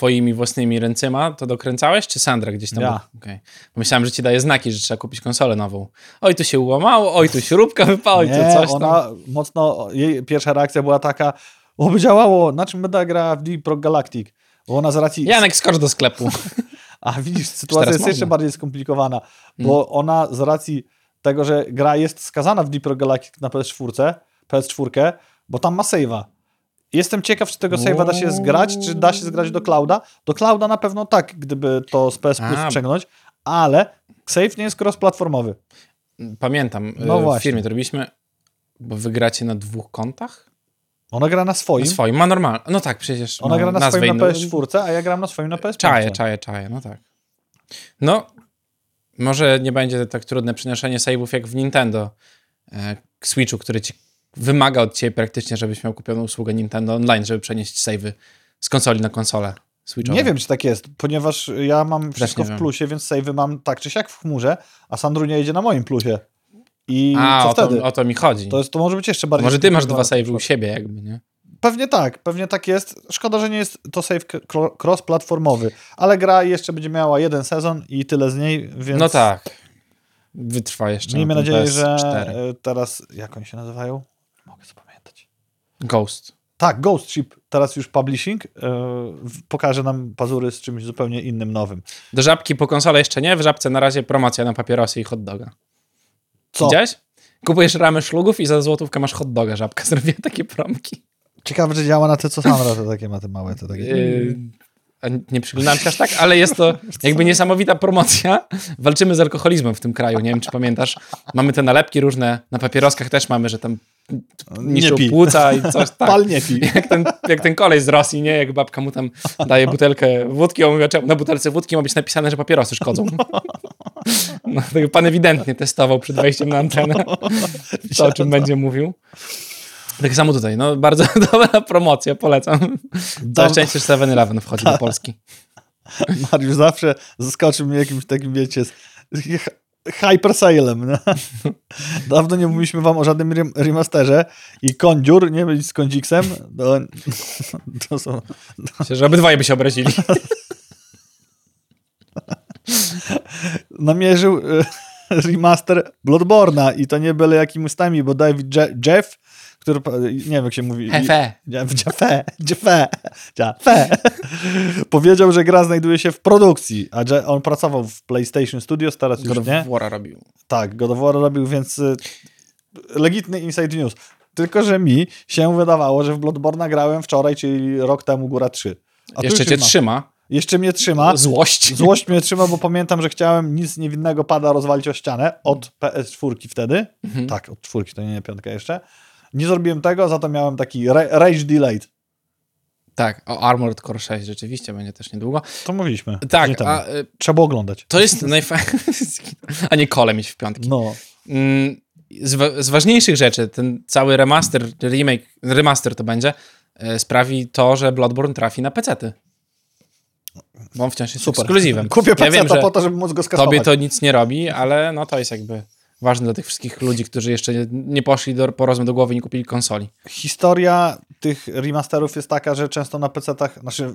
swoimi własnymi ręcyma to dokręcałeś, czy Sandra gdzieś tam? Ja. Okej. Myślałem, że ci daje znaki, że trzeba kupić konsolę nową. Oj, tu się ułamało, oj, tu śrubka wypała, oj, tu coś tam. ona mocno, jej pierwsza reakcja była taka, oby działało, na czym będę grała w Deep Rock Galactic? Bo ona z racji... Janek, skocz do sklepu. A widzisz, sytuacja jest jeszcze można. Bardziej skomplikowana, bo ona z racji tego, że gra jest skazana w Deep Rock Galactic na PS4, PS4, bo tam ma save'a. Jestem ciekaw, czy tego save'a da się zgrać, czy da się zgrać do clouda. Do clouda na pewno tak, gdyby to z PS Plus A. sprzęgnąć, ale save nie jest cross-platformowy. Pamiętam, No y, w właśnie. firmie to robiliśmy, bo wy gracie na dwóch kontach? Ona gra na swoim, Na swoim, ma normalnie. No tak, przecież ona no, gra na nazwę swoim na inną. PS4, a ja gram na swoim na PS5. Czaję, czaję, czaję, no tak. No, może nie będzie tak trudne przenoszenie save'ów jak w Nintendo e, Switchu, który ci wymaga od ciebie praktycznie, żebyś miał kupioną usługę Nintendo Online, żeby przenieść save'y z konsoli na konsolę Switchową. Nie wiem, czy tak jest, ponieważ ja mam wszystko nie w plusie, więc save'y mam tak czy siak w chmurze, a Sandrunia jedzie na moim plusie. I A, co o to, wtedy? o to mi chodzi. To, jest, to może być jeszcze bardziej... Może ty masz dwa save'y u siebie jakby, nie? Pewnie tak, pewnie tak jest. Szkoda, że nie jest to save cross-platformowy, ale gra jeszcze będzie miała jeden sezon i tyle z niej, więc No tak. Wytrwa jeszcze miejmy nadzieję, że PS4. e, teraz, jak oni się nazywają? Ghost. Tak, Ghost Ship, teraz już publishing, w- pokaże nam pazury z czymś zupełnie innym, nowym. Do żabki po konsolę jeszcze nie, w żabce na razie promocja na papierosy i hot doga. Co? Widziałeś? Kupujesz ramę szlugów i za złotówkę masz hot doga. Żabka zrobiła takie promki. Ciekawe, czy działa na te, co Sandra, te takie ma te małe, te takie... Yy, nie przyglądam się aż tak, ale jest to jakby niesamowita promocja. Walczymy z alkoholizmem w tym kraju. Nie wiem, czy pamiętasz. Mamy te nalepki różne, na papieroskach też mamy, że tam niszczą pij. płuca i coś. Tak. Pal nie pij. Jak ten, jak ten kolej z Rosji, nie? Jak babka mu tam daje butelkę wódki, on mówi, czemu na butelce wódki ma być napisane, że papierosy szkodzą. No, tego pan ewidentnie testował przed wejściem na antenę, to o czym będzie mówił. Tak samo tutaj, no bardzo dobra promocja, polecam. Całe szczęście, że 7-Eleven wchodzi do Polski. Mariusz zawsze zaskoczył mnie jakimś takim, wiecie, hyper salem. No. Dawno nie mówiliśmy wam o żadnym rem- remasterze i Kondziur, nie mylić z Kondziksem, to, to są... Myślę, że obydwoje by się obrazili. namierzył e, remaster Bloodborna i to nie byle jakimi ustami, bo David Je- Jeff, który, nie wiem jak się mówi... Hefe. Jeff, Jeffe, Jeffe, Jeffe, powiedział, że gra znajduje się w produkcji, a Je- on pracował w PlayStation Studios, teraz już God of nie. War'a robił. Tak, God of War robił, więc y, legitny inside news. Tylko, że mi się wydawało, że w Bloodborne grałem wczoraj, czyli rok temu Góra 3. A Jeszcze już cię ma. trzyma. Jeszcze mnie trzyma. Złość. Złość mnie trzyma, bo pamiętam, że chciałem nic niewinnego pada rozwalić o ścianę od PS4 wtedy. Mhm. Tak, od czwórki, to nie, nie piątka jeszcze. Nie zrobiłem tego, za to miałem taki ra- rage delayed. Tak, o Armored Core 6 rzeczywiście będzie też niedługo. To mówiliśmy. Tak, a y, Trzeba oglądać. to jest najfajniejsze. A nie kole mieć w piątki. No. Mm, z, z ważniejszych rzeczy, ten cały remaster, remake, remaster to będzie, e, sprawi to, że Bloodborne trafi na pecety. Bo on wciąż jest Super. ekskluzywem. Kupię ja peceta wiem, że po to, żeby móc go skasować. tobie to nic nie robi, ale no to jest jakby ważne dla tych wszystkich ludzi, którzy jeszcze nie, nie poszli do, po rozum do głowy i nie kupili konsoli. Historia tych remasterów jest taka, że często na PC-tach, znaczy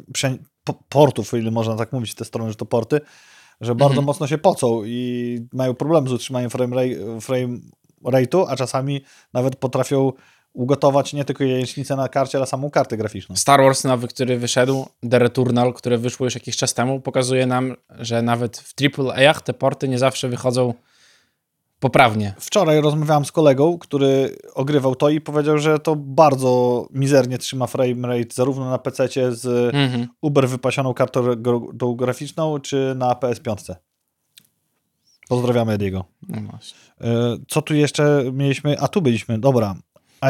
portów, o ile można tak mówić, te strony, że to porty, że bardzo Mhm. mocno się pocą i mają problem z utrzymaniem frame, rate, frame rate'u, a czasami nawet potrafią ugotować nie tylko jajecznicę na karcie, ale samą kartę graficzną. Star Wars nowy, który wyszedł, The Returnal, które wyszło już jakiś czas temu, pokazuje nam, że nawet w AAA-ach te porty nie zawsze wychodzą poprawnie. Wczoraj rozmawiałem z kolegą, który ogrywał to i powiedział, że to bardzo mizernie trzyma frame rate zarówno na PC z Mhm. uber wypasioną kartą graficzną, czy na PS5. Pozdrawiamy Ediego. No. E, Co tu jeszcze mieliśmy? A tu byliśmy, dobra.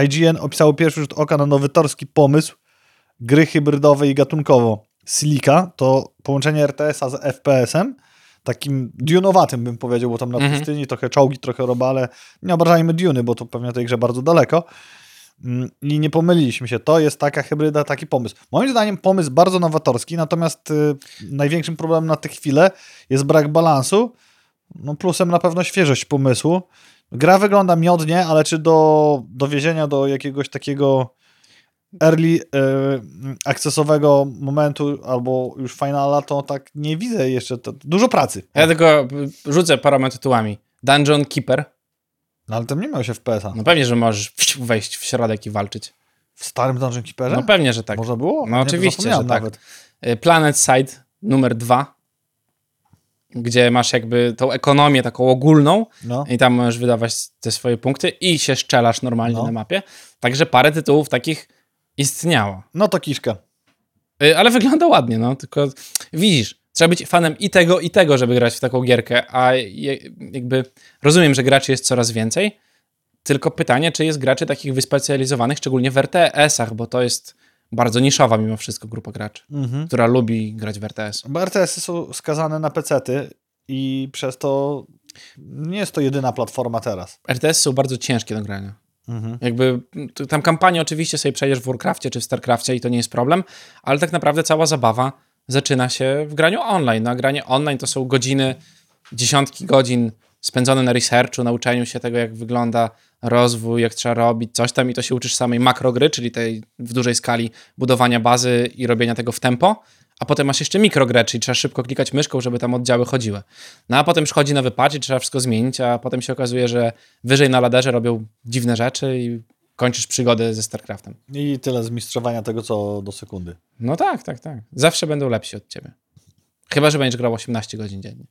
IGN opisało pierwszy rzut oka na nowy torski pomysł gry hybrydowej i gatunkowo. Silica to połączenie RTS-a z FPS-em, takim Dune'owatym bym powiedział, bo tam na Mhm. pustyni trochę czołgi, trochę robale. Nie obrażajmy Duny, bo to pewnie tej grze bardzo daleko. Mm, I nie pomyliliśmy się. To jest taka hybryda, taki pomysł. Moim zdaniem pomysł bardzo nowatorski, natomiast y, największym problemem na tę chwilę jest brak balansu. No plusem na pewno świeżość pomysłu. Gra wygląda miodnie, ale czy do dowiezienia do jakiegoś takiego early y, accessowego momentu albo już finala, to tak nie widzę jeszcze. To, dużo pracy. Ja tylko rzucę paroma tytułami. Dungeon Keeper. No, ale to nie miał się w PS-a. No pewnie, że możesz wejść w środek i walczyć. W starym Dungeon Keeperze? No pewnie, że tak. Można było? No Nie, oczywiście, że tak. Nawet. Y, Planet Side numer dwa, gdzie masz jakby tą ekonomię taką ogólną No. i tam możesz wydawać te swoje punkty i się szczelasz normalnie No. na mapie. Także parę tytułów takich istniało. no to kiszka. Y, Ale wygląda ładnie, no, tylko widzisz, trzeba być fanem i tego, i tego, żeby grać w taką gierkę, a jakby rozumiem, że graczy jest coraz więcej, tylko pytanie, czy jest graczy takich wyspecjalizowanych, szczególnie w RTS-ach, bo to jest bardzo niszowa mimo wszystko grupa graczy, Mhm. która lubi grać w RTS. Bo RTS-y są skazane na pecety i przez to nie jest to jedyna platforma teraz. RTS są bardzo ciężkie do grania. Mhm. Jakby tam kampanię oczywiście sobie przejdziesz w Warcrafcie czy w Starcrafcie i to nie jest problem, ale tak naprawdę cała zabawa zaczyna się w graniu online. No, a granie online to są godziny, dziesiątki godzin spędzone na researchu, nauczeniu się tego, jak wygląda rozwój, jak trzeba robić coś tam i to się uczysz samej makrogry, czyli tej w dużej skali budowania bazy i robienia tego w tempo, a potem masz jeszcze mikrogrę, czyli trzeba szybko klikać myszką, żeby tam oddziały chodziły. No a potem przychodzi nowy patch i trzeba wszystko zmienić, a potem się okazuje, że wyżej na laderze robią dziwne rzeczy i kończysz przygodę ze StarCraftem. I tyle z mistrzowania tego, co do sekundy. No tak, tak, tak. Zawsze będą lepsi od ciebie. Chyba, że będziesz grał 18 godzin dziennie.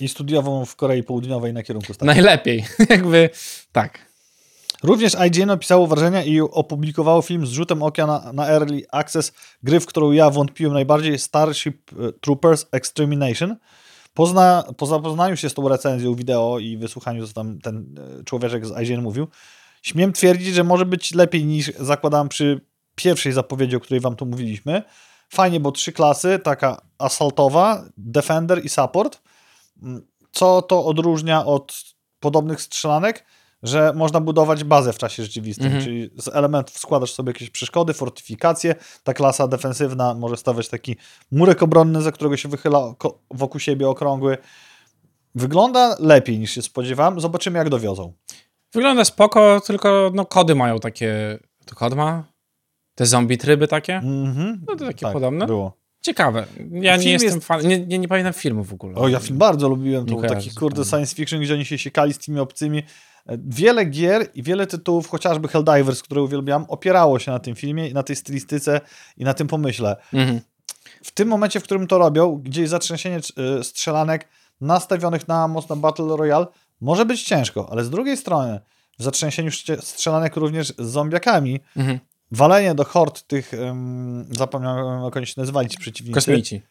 I studiową w Korei Południowej na kierunku stanu. Najlepiej. Jakby tak. Również IGN opisało wrażenia i opublikowało film z rzutem oka na, na Early Access gry, w którą ja wątpiłem najbardziej, Starship e, Troopers Extermination. Pozna, po zapoznaniu się z tą recenzją wideo i wysłuchaniu, co tam ten e, człowieczek z IGN mówił, śmiem twierdzić, że może być lepiej niż zakładałem przy pierwszej zapowiedzi, o której wam tu mówiliśmy. Fajnie, bo trzy klasy, taka assaultowa, defender i support. Mm, Co to odróżnia od podobnych strzelanek? Że można budować bazę w czasie rzeczywistym, Mhm. czyli z elementów składasz sobie jakieś przeszkody, fortyfikacje. Ta klasa defensywna może stawiać taki murek obronny, za którego się wychyla wokół siebie okrągły. Wygląda lepiej niż się spodziewałem. Zobaczymy, jak dowiozą. Wygląda spoko, tylko no kody mają takie... To kod ma? Te zombie tryby takie? Mhm. No to takie Tak, podobne. Było. Ciekawe. Ja nie Film jestem jest- fan... Nie, nie, nie pamiętam filmu w ogóle. O, ja film bardzo lubiłem. To Nie był taki kurde science fiction, gdzie oni się siekali z tymi obcymi. E, Wiele gier i wiele tytułów, chociażby Helldivers, które uwielbiam, opierało się na tym filmie i na tej stylistyce i na tym pomyśle. Mhm. W tym momencie, w którym to robią, gdzie jest zatrzęsienie y, strzelanek nastawionych na mocno Battle Royale, może być ciężko, ale z drugiej strony w zatrzęsieniu strzelanek również z zombiakami, Mhm. walenie do hord tych, um, zapomniałem jak oni się nazywali ci przeciwnicy. Kosmici.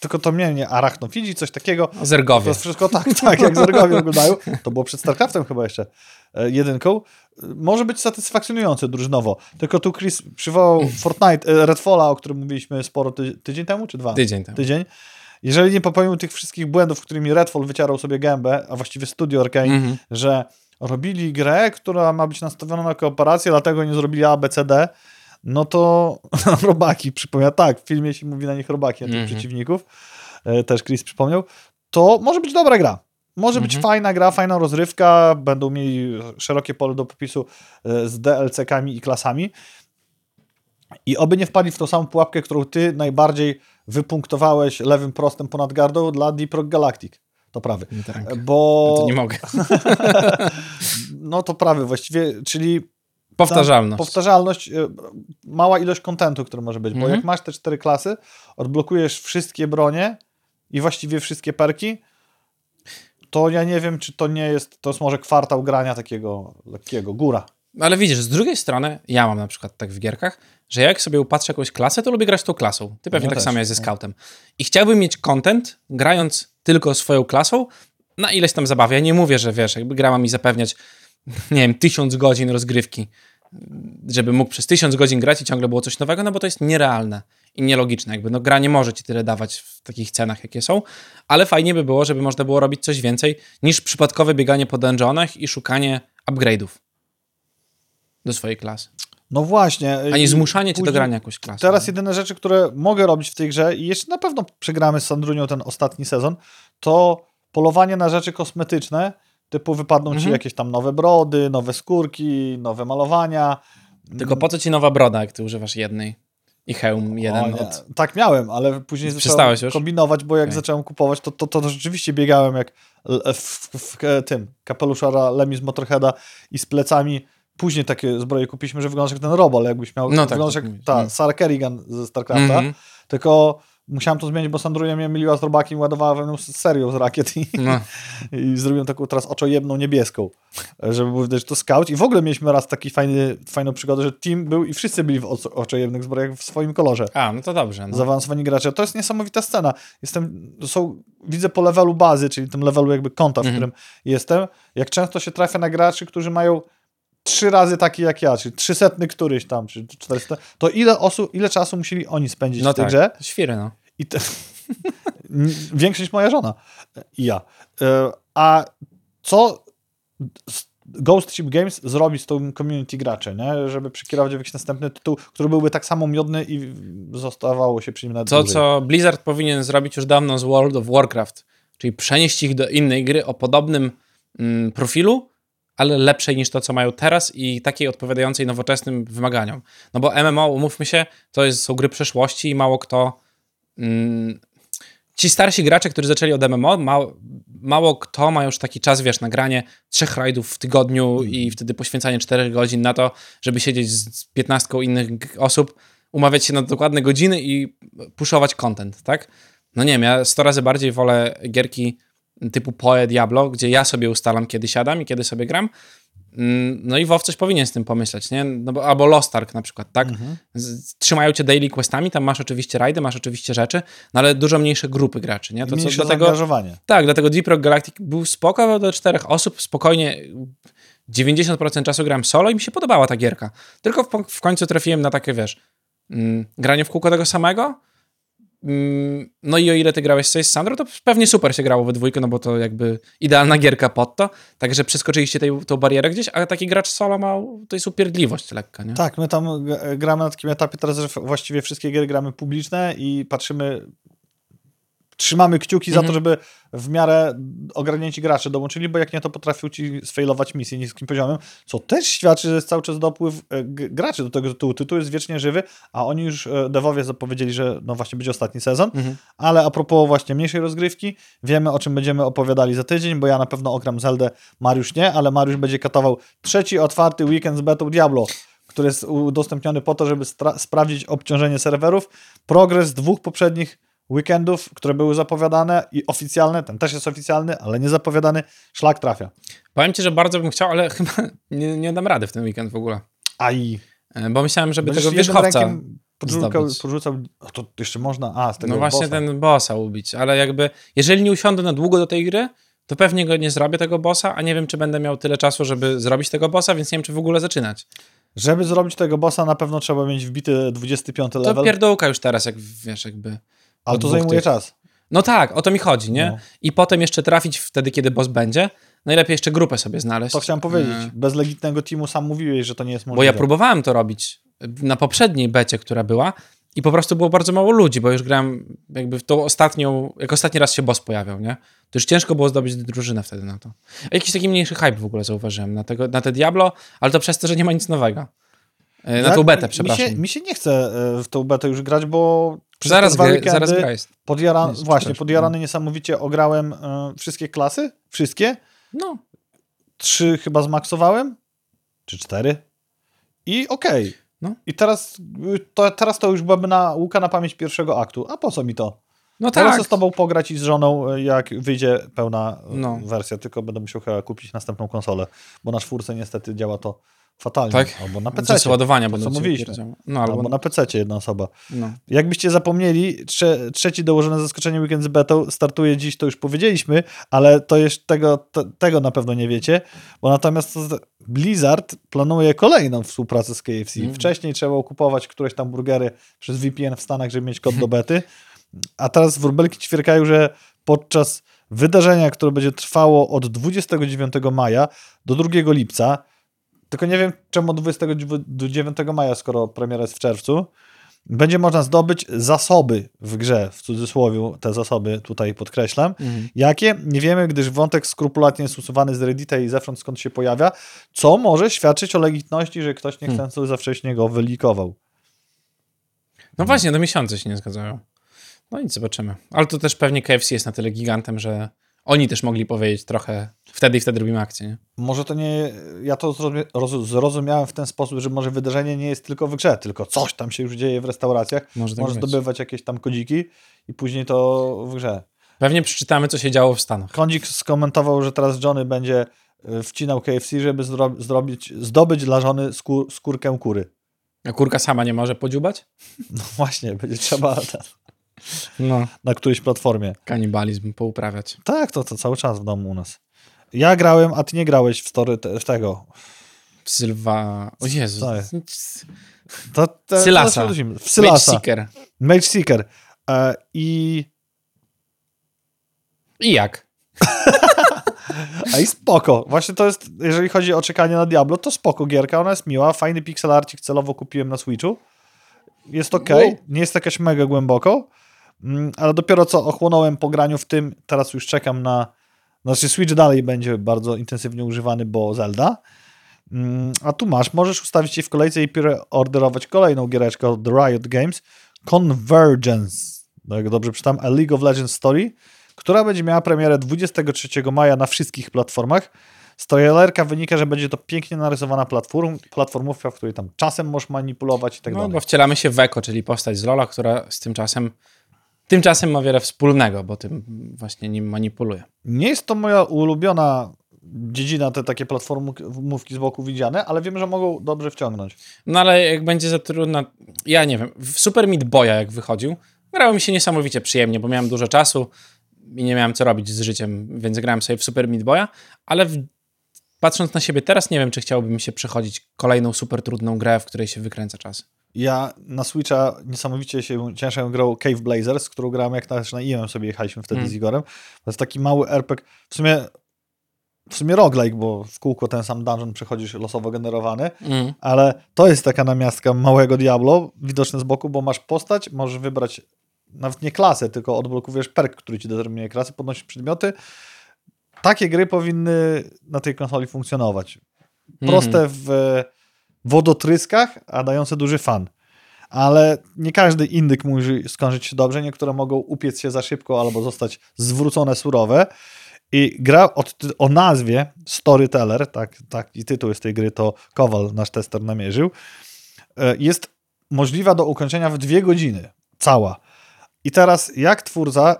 Tylko to mnie nie, arachnofidzi, coś takiego. To Zergowie. jest wszystko tak, tak, jak zergowie wyglądają. To było przed StarCraftem chyba jeszcze e, jedynką. E, Może być satysfakcjonujące drużynowo. Tylko tu Chris przywołał Fortnite, e, Redfalla, o którym mówiliśmy sporo ty tydzień temu, czy dwa? Tydzień temu. Tydzień. Jeżeli nie popełnił tych wszystkich błędów, którymi Redfall wycierał sobie gębę, a właściwie Studio Arkane, Mhm. że robili grę, która ma być nastawiona na kooperację, dlatego nie zrobili ABCD, no to robaki, przypomina, tak, w filmie się mówi na nich robaki, na tych Mhm. przeciwników, e, też Chris przypomniał, to może być dobra gra. Może być Mhm. fajna gra, fajna rozrywka, będą mieli szerokie pole do popisu e, z DLC-kami i klasami. I oby nie wpadli w tą samą pułapkę, którą ty najbardziej wypunktowałeś lewym prostem ponad gardą dla Deep Rock Galactic. To prawy. Tak. Bo Ja to nie mogę. no to prawy właściwie, czyli Powtarzalność. powtarzalność, e, mała ilość kontentu, który może być, bo Mhm. jak masz te cztery klasy, odblokujesz wszystkie bronie i właściwie wszystkie perki, to ja nie wiem, czy to nie jest, to jest może kwartał grania takiego lekkiego, góra. Ale widzisz, z drugiej strony, ja mam na przykład tak w gierkach, że jak sobie upatrzę jakąś klasę, to lubię grać tą klasą. Ty pewnie Ja tak też, samo jest ze no. scoutem. I chciałbym mieć content, grając tylko swoją klasą, na ileś tam zabawy. Ja nie mówię, że wiesz, jakby gra ma mi zapewniać, nie wiem, tysiąc godzin rozgrywki, żeby mógł przez tysiąc godzin grać i ciągle było coś nowego, no bo to jest nierealne i nielogiczne. Jakby no, gra nie może ci tyle dawać w takich cenach, jakie są, ale fajnie by było, żeby można było robić coś więcej niż przypadkowe bieganie po dungeonach i szukanie upgrade'ów do swojej klasy. No właśnie. A nie zmuszanie cię do grania jakąś klasą. Teraz jedyne rzeczy, które mogę robić w tej grze i jeszcze na pewno przegramy z Sandrunią ten ostatni sezon, to polowanie na rzeczy kosmetyczne, typu wypadną ci Mhm. jakieś tam nowe brody, nowe skórki, nowe malowania. Tylko po co ci nowa broda, jak ty używasz jednej? I hełm jeden O, od... Tak miałem, ale później Przestałeś zacząłem już? kombinować, bo jak Okej. zacząłem kupować, to, to, to rzeczywiście biegałem jak l- w, w, w e, tym kapeluszara Lemmy z Motorheada i z plecami. Później takie zbroje kupiliśmy, że wyglądasz jak ten robot, jakbyś miał, No tak, wyglądasz tak jak mówisz. ta Mhm. Sarah Kerrigan ze StarCrafta, Mhm. tylko musiałem to zmienić, bo Sandrunia mnie myliła z robakiem i ładowała we mną z serią z rakiet i, No. i zrobiłem taką teraz oczojebną niebieską, żeby widać, że to scout i w ogóle mieliśmy raz taki fajny, fajną przygodę, że team był i wszyscy byli w oczojebnych zbrojach w swoim kolorze A, no to dobrze. No. zaawansowani gracze. To jest niesamowita scena. Jestem, są, widzę po levelu bazy, czyli tym levelu jakby konta, w Mhm. którym jestem, jak często się trafia na graczy, którzy mają trzy razy taki jak ja, czyli trzysetny któryś tam, czy 400, to ile osób, ile czasu musieli oni spędzić No w tej tak, grze? świry, no. I te... Większość moja żona i ja. E, A co Ghost Ship Games zrobi z tą community graczy, nie? żeby przekierować w jakiś następny tytuł, który byłby tak samo miodny i zostawało się przy nim na To, co Blizzard powinien zrobić już dawno z World of Warcraft, czyli przenieść ich do innej gry o podobnym mm, profilu, ale lepszej niż to, co mają teraz i takiej odpowiadającej nowoczesnym wymaganiom. No bo MMO, umówmy się, to jest, są gry przeszłości i mało kto... Mm, ci starsi gracze, którzy zaczęli od MMO, ma, mało kto ma już taki czas, wiesz, nagranie trzech rajdów w tygodniu i wtedy poświęcanie czterech godzin na to, żeby siedzieć z 15 innych osób, umawiać się na dokładne godziny i puszować content, tak? No nie wiem, ja 100 razy bardziej wolę gierki typu Poe Diablo, gdzie ja sobie ustalam, kiedy siadam i kiedy sobie gram. Mm, No i WoW coś powinien z tym pomyśleć, nie? No bo, albo Lost Ark na przykład, tak? Mhm. Trzymają cię daily questami, tam masz oczywiście rajdy, masz oczywiście rzeczy, no ale dużo mniejsze grupy graczy, nie? To co, dlatego, zaangażowanie. tak, dlatego Deep Rock Galactic był spoko, do czterech osób spokojnie 90% czasu grałem solo i mi się podobała ta gierka. Tylko w, w końcu trafiłem na takie, wiesz, mm, granie w kółko tego samego. Mm, no i o ile ty grałeś sobie z Sandro, to pewnie super się grało we dwójkę, no bo to jakby idealna gierka pod to. Także przeskoczyliście tej, tą barierę gdzieś, a taki gracz solo ma, to jest upierdliwość lekka, nie? Tak, my tam gramy na takim etapie teraz, że właściwie wszystkie gry gramy publiczne i patrzymy, trzymamy kciuki za Mhm. to, żeby w miarę ogarnięci gracze dołączyli, bo jak nie, to potrafią ci sfailować misję niskim poziomem, co też świadczy, że jest cały czas dopływ e, graczy do tego tytułu. Tytuł jest wiecznie żywy, a oni już, e, devowie zapowiedzieli, że no właśnie będzie ostatni sezon, Mhm. ale a propos właśnie mniejszej rozgrywki, wiemy o czym będziemy opowiadali za tydzień, bo ja na pewno ogram Zeldę, Mariusz nie, ale Mariusz będzie katował trzeci otwarty weekend z betą Diablo, który jest udostępniony po to, żeby sprawdzić obciążenie serwerów, progres dwóch poprzednich weekendów, które były zapowiadane i oficjalne, ten też jest oficjalny, ale nie zapowiadany, szlak trafia. Powiem ci, że bardzo bym chciał, ale chyba nie, nie dam rady w ten weekend w ogóle. Aj, E, Bo myślałem, żeby będziesz tego wierzchowca... podrzucał, podrzucał, to jeszcze można, a, z tego No właśnie bossa. ten bossa ubić, ale jakby jeżeli nie usiądę na długo do tej gry, to pewnie go nie zrobię tego bossa, a nie wiem, czy będę miał tyle czasu, żeby zrobić tego bossa, więc nie wiem, czy w ogóle zaczynać. Żeby zrobić tego bossa, na pewno trzeba mieć wbity 25 To level, pierdółka już teraz, jak wiesz, jakby... ale od to zajmuje tych. czas. No tak, o to mi chodzi, nie? No. I potem jeszcze trafić wtedy, kiedy boss będzie, najlepiej jeszcze grupę sobie znaleźć. To chciałem powiedzieć. E, Bez legitnego teamu sam mówiłeś, że to nie jest możliwe. Bo ja próbowałem to robić na poprzedniej becie, która była i po prostu było bardzo mało ludzi, bo już grałem jakby w tą ostatnią, jak ostatni raz się boss pojawiał, nie? To już ciężko było zdobyć drużynę wtedy na to. A jakiś taki mniejszy hype w ogóle zauważyłem na, tego, na te Diablo, ale to przez to, że nie ma nic nowego. E, Na Ja- tą betę, mi przepraszam. się, mi się nie chce e, w tą betę już grać, bo przez Zaraz, dwa weekendy zaraz podjara, właśnie, podjarany niesamowicie ograłem e, wszystkie klasy, wszystkie, No, trzy chyba zmaksowałem, czy cztery i okej. No. I teraz y, to, teraz to już byłaby nauka na pamięć pierwszego aktu. A po co mi to? No tak. chcę z tobą pograć i z żoną, y, jak wyjdzie pełna y, No. wersja, tylko będę musiał chyba kupić następną konsolę, bo na czwórce niestety działa to fatalnie. Tak? Albo na PC. Ładowania będą co mówiliśmy. No, albo, Albo na PC jedna osoba. no. Jakbyście zapomnieli, trze, trzeci dołożone zaskoczenie weekend z betą startuje dziś, to już powiedzieliśmy, ale to jeszcze tego, te, tego na pewno nie wiecie, bo natomiast Blizzard planuje kolejną współpracę z KFC. Mhm. Wcześniej trzeba kupować któreś tam burgery przez VPN w Stanach, żeby mieć kod do bety, a teraz wróbelki ćwierkają, że podczas wydarzenia, które będzie trwało od 29 maja do 2 lipca, tylko nie wiem czemu 29 maja, skoro premiera jest w czerwcu, będzie można zdobyć zasoby w grze, w cudzysłowie te zasoby tutaj podkreślam. Mhm. Jakie? Nie wiemy, gdyż wątek skrupulatnie jest usuwany z Reddita i zewsząd skąd się pojawia, co może świadczyć o legitności, że ktoś niechcący za wcześnie go wylikował. no właśnie, do miesiąca się nie zgadzają. No nic, zobaczymy. Ale to też pewnie KFC jest na tyle gigantem, że oni też mogli powiedzieć trochę wtedy i wtedy robimy akcję, nie? Może to nie. Ja to zrozumiałem w ten sposób, że może wydarzenie nie jest tylko w grze, tylko coś tam się już dzieje w restauracjach. Może tak zdobywać jakieś tam kodziki i później to w grze. Pewnie przeczytamy, co się działo w Stanach. Kondzik skomentował, że teraz Johnny będzie y, wcinał KFC, żeby zro- zrobić, zdobyć dla żony skór, skórkę kury. A kurka sama nie może podziubać? No właśnie, będzie trzeba No. na którejś platformie. Kanibalizm pouprawiać. Tak, to, to cały czas w domu u nas. Ja grałem, a ty nie grałeś w story te, w tego. Sylwa... O Jezu. Jest? To, te, Sylasa. to W Sylasa. Seeker. Mage Seeker. E, I, I jak? a i spoko. Właśnie to jest, jeżeli chodzi o czekanie na Diablo, to spoko gierka. Ona jest miła. Fajny pixelarcik celowo kupiłem na Switchu. Jest ok. Wow. Nie jest jakaś mega głęboko. Mm, Ale dopiero co ochłonąłem po graniu w tym, teraz już czekam na. Znaczy, Switch dalej będzie bardzo intensywnie używany, bo Zelda. Mm, A tu masz, możesz ustawić się w kolejce i orderować kolejną giereczkę od Riot Games. Convergence. Jak dobrze czytam, A League of Legends Story, która będzie miała premierę 23 maja na wszystkich platformach. Z trailerka wynika, że będzie to pięknie narysowana platform, platformówka, w której tam czasem możesz manipulować i tak No, dalej. bo wcielamy się w Eko, czyli postać z Lola, która z tym czasem tymczasem ma wiele wspólnego, bo tym właśnie nim manipuluje. Nie jest to moja ulubiona dziedzina, te takie platformówki z boku widziane, ale wiem, że mogą dobrze wciągnąć. No ale jak będzie za trudna... Ja nie wiem, w Super Meat Boya jak wychodził, grało mi się niesamowicie przyjemnie, bo miałem dużo czasu i nie miałem co robić z życiem, więc grałem sobie w Super Meat Boya, ale w... patrząc na siebie teraz, nie wiem, czy chciałbym się przechodzić kolejną super trudną grę, w której się wykręca czas. Ja na Switcha niesamowicie się ciężko grał Cave Blazers, którą grałem jak na, na IM sobie jechaliśmy wtedy Mm. z Igorem. To jest taki mały RPG, w sumie w sumie roguelike, bo w kółko ten sam dungeon przechodzisz losowo generowany, Mm. ale to jest taka namiastka małego Diablo, widoczne z boku, bo masz postać, możesz wybrać nawet nie klasę, tylko odblokujesz perk, który ci determinuje klasę, podnosisz przedmioty. Takie gry powinny na tej konsoli funkcjonować. Proste w wodotryskach, a dające duży fan. Ale nie każdy indyk musi skończyć się dobrze, niektóre mogą upiec się za szybko albo zostać zwrócone surowe. I gra od, o nazwie Storyteller, tak, taki tytuł jest tej gry, to Kowal, nasz tester, namierzył, e, jest możliwa do ukończenia w dwie godziny. Cała. I teraz jak twórca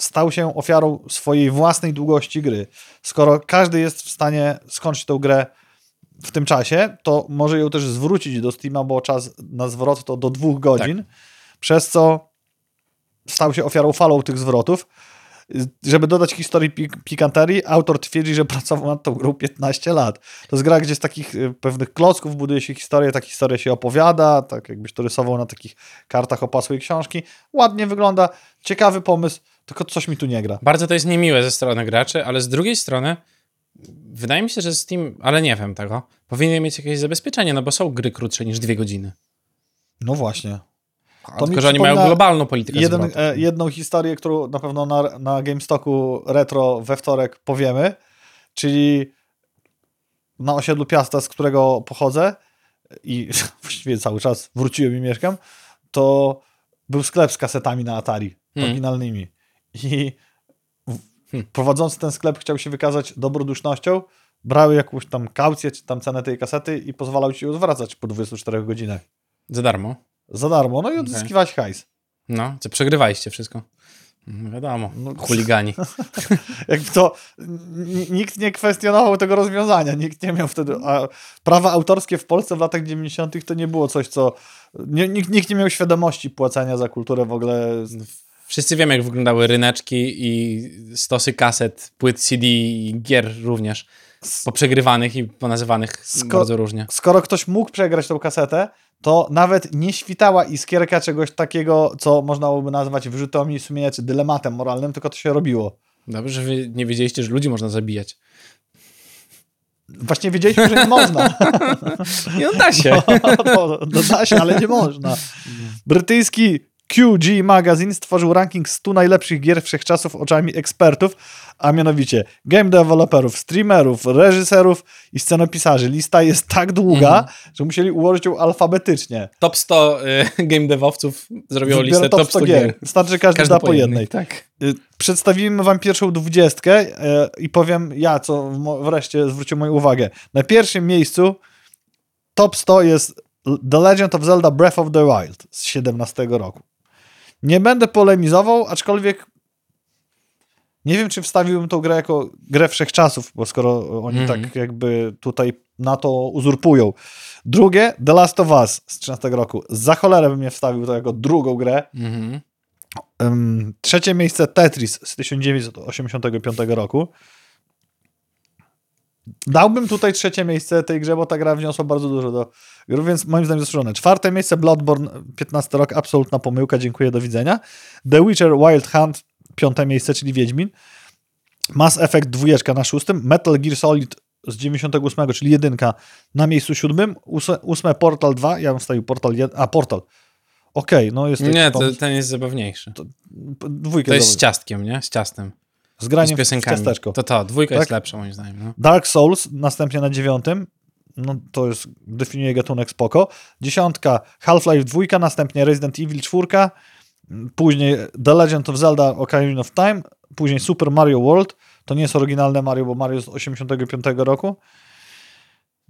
stał się ofiarą swojej własnej długości gry? Skoro każdy jest w stanie skończyć tę grę w tym czasie, to może ją też zwrócić do Steama, bo czas na zwrot to do dwóch godzin, przez co stał się ofiarą falą tych zwrotów. Żeby dodać historii pik pikanterii, autor twierdzi, że pracował nad tą grą 15 lat. To jest gra, gdzie z takich y, pewnych klocków buduje się historię, ta historia się opowiada, tak jakbyś to rysował na takich kartach opasłej książki. Ładnie wygląda, ciekawy pomysł, tylko coś mi tu nie gra. Bardzo to jest niemiłe ze strony graczy, ale z drugiej strony Wydaje mi się, że Steam, ale nie wiem tego, powinien mieć jakieś zabezpieczenie, no bo są gry krótsze niż dwie godziny. No właśnie. A To tylko, że oni mają globalną politykę Jeden, e, jedną historię, którą na pewno na, na GameStoku Retro we wtorek powiemy, czyli na osiedlu Piasta, z którego pochodzę i właściwie cały czas wróciłem i mieszkam, to był sklep z kasetami na Atari, Hmm. oryginalnymi. I Hmm. prowadzący ten sklep chciał się wykazać dobrodusznością, brał jakąś tam kaucję, czy tam cenę tej kasety i pozwalał ci ją zwracać po 24 godzinach. Za darmo. Za darmo, no i Okej. odzyskiwać hajs. No, co przegrywaliście wszystko. No wiadomo, No, chuligani. Jakby to nikt nie kwestionował tego rozwiązania, nikt nie miał wtedy. A prawa autorskie w Polsce w latach 90. to nie było coś, co. Nie, nikt, nikt nie miał świadomości płacenia za kulturę w ogóle. Wszyscy wiemy, jak wyglądały ryneczki i stosy kaset, płyt CD i gier również. Poprzegrywanych i ponazywanych Sko- bardzo różnie. Skoro ktoś mógł przegrać tą kasetę, to nawet nie świtała iskierka czegoś takiego, co można byłoby nazwać wyrzutami sumienia czy dylematem moralnym, tylko to się robiło. Dobrze, że wy nie wiedzieliście, że ludzi można zabijać. Właśnie wiedzieliśmy, że nie można. Nie, no da się. No, no da się, ale nie można. Brytyjski QG Magazine stworzył ranking 100 najlepszych gier wszechczasów oczami ekspertów, a mianowicie game developerów, streamerów, reżyserów i scenopisarzy. Lista jest tak długa, Mhm. że musieli ułożyć ją alfabetycznie. Top 100 y, game devowców zrobiło listę top 100 gier. Starczy, że każdy, Każdy da po jednej. Tak. Y, Przedstawimy wam pierwszą dwudziestkę e, i powiem ja, co wreszcie zwrócił moją uwagę. Na pierwszym miejscu top 100 jest The Legend of Zelda Breath of the Wild z 17 roku. Nie będę polemizował, aczkolwiek nie wiem, czy wstawiłbym tą grę jako grę wszechczasów, bo skoro oni Mhm. tak jakby tutaj na to uzurpują. Drugie, The Last of Us z 13 roku. Za cholerę bym nie wstawił to jako drugą grę. Mhm. Ym, trzecie miejsce Tetris z 1985 roku. Dałbym tutaj trzecie miejsce tej grze, bo ta gra wniosła bardzo dużo do gry, więc moim zdaniem zasłużone. Czwarte miejsce Bloodborne, 15 rok, absolutna pomyłka, dziękuję, do widzenia. The Witcher Wild Hunt, piąte miejsce, czyli Wiedźmin. Mass Effect dwójeczka na szóstym, Metal Gear Solid z 98, czyli jedynka na miejscu siódmym, Ósme- Portal 2, ja bym wstawił Portal 1, a Portal. Okej, no jest Nie, to, ten jest zabawniejszy. Dwójkę To jest z ciastkiem, nie? Z ciastem. Z Z graniem w piosenkami. ciasteczko. To to, dwójka Tak? jest lepsza moim zdaniem. No. Dark Souls następnie na dziewiątym. No to jest, definiuje gatunek spoko. Dziesiątka Half-Life 2, następnie Resident Evil 4, później The Legend of Zelda Ocarina of Time, później Super Mario World. To nie jest oryginalne Mario, bo Mario z 85 roku.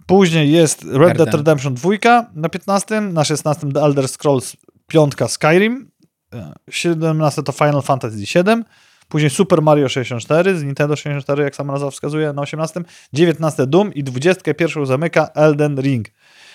Później jest Red Dead. Redemption 2 na 15, na 16 The Elder Scrolls 5 Skyrim, e, 17 to Final Fantasy 7, później Super Mario 64 z Nintendo 64, jak sama nazwa wskazuje, na 18, 19 Doom i 21 zamyka Elden Ring.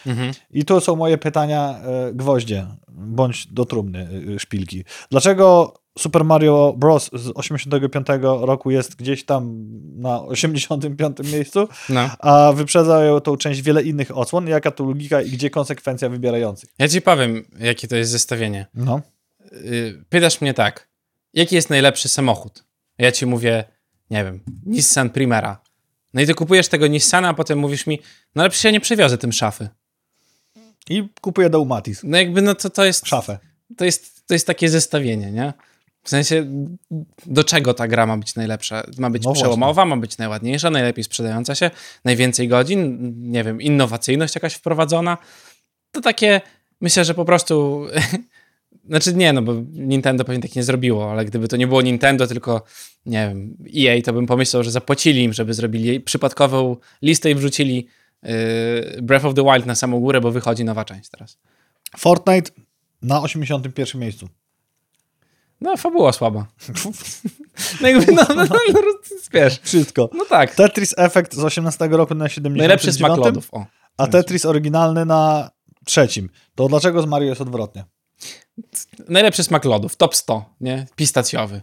Mhm. I tu są moje pytania e, gwoździe, bądź do trumny e, szpilki. Dlaczego Super Mario Bros. z 85 roku jest gdzieś tam na 85 miejscu, No. a wyprzedzają tą część wiele innych odsłon? Jaka to logika i gdzie konsekwencja wybierających? Ja ci powiem, jakie to jest zestawienie. No. Y, Pytasz mnie tak, jaki jest najlepszy samochód? Ja ci mówię, nie wiem, Nissan Primera. No i ty kupujesz tego Nissana, a potem mówisz mi, no ale przecież ja nie przewiozę tym szafy. I kupuję Daumatis. No jakby, no to, to jest... Szafę. to jest, to jest takie zestawienie, nie? W sensie, do czego ta gra ma być najlepsza? Ma być No przełomowa, ma być najładniejsza, najlepiej sprzedająca się, najwięcej godzin, nie wiem, innowacyjność jakaś wprowadzona. To takie, myślę, że po prostu, znaczy nie, no bo Nintendo pewnie tak nie zrobiło, ale gdyby to nie było Nintendo, tylko, nie wiem, EA, to bym pomyślał, że zapłacili im, żeby zrobili przypadkową listę i wrzucili yy, Breath of the Wild na samą górę, bo wychodzi nowa część teraz. Fortnite na 81 miejscu. No, fabuła słaba. No jakby, no, no, no, no, wiesz. Wszystko. No tak. Tetris Effect z 18 roku na 79. Najlepszy smak lodów. O. A Tetris oryginalny na trzecim. To dlaczego z Mario jest odwrotnie? Najlepszy smak lodów. Top 100, nie? Pistacjowy.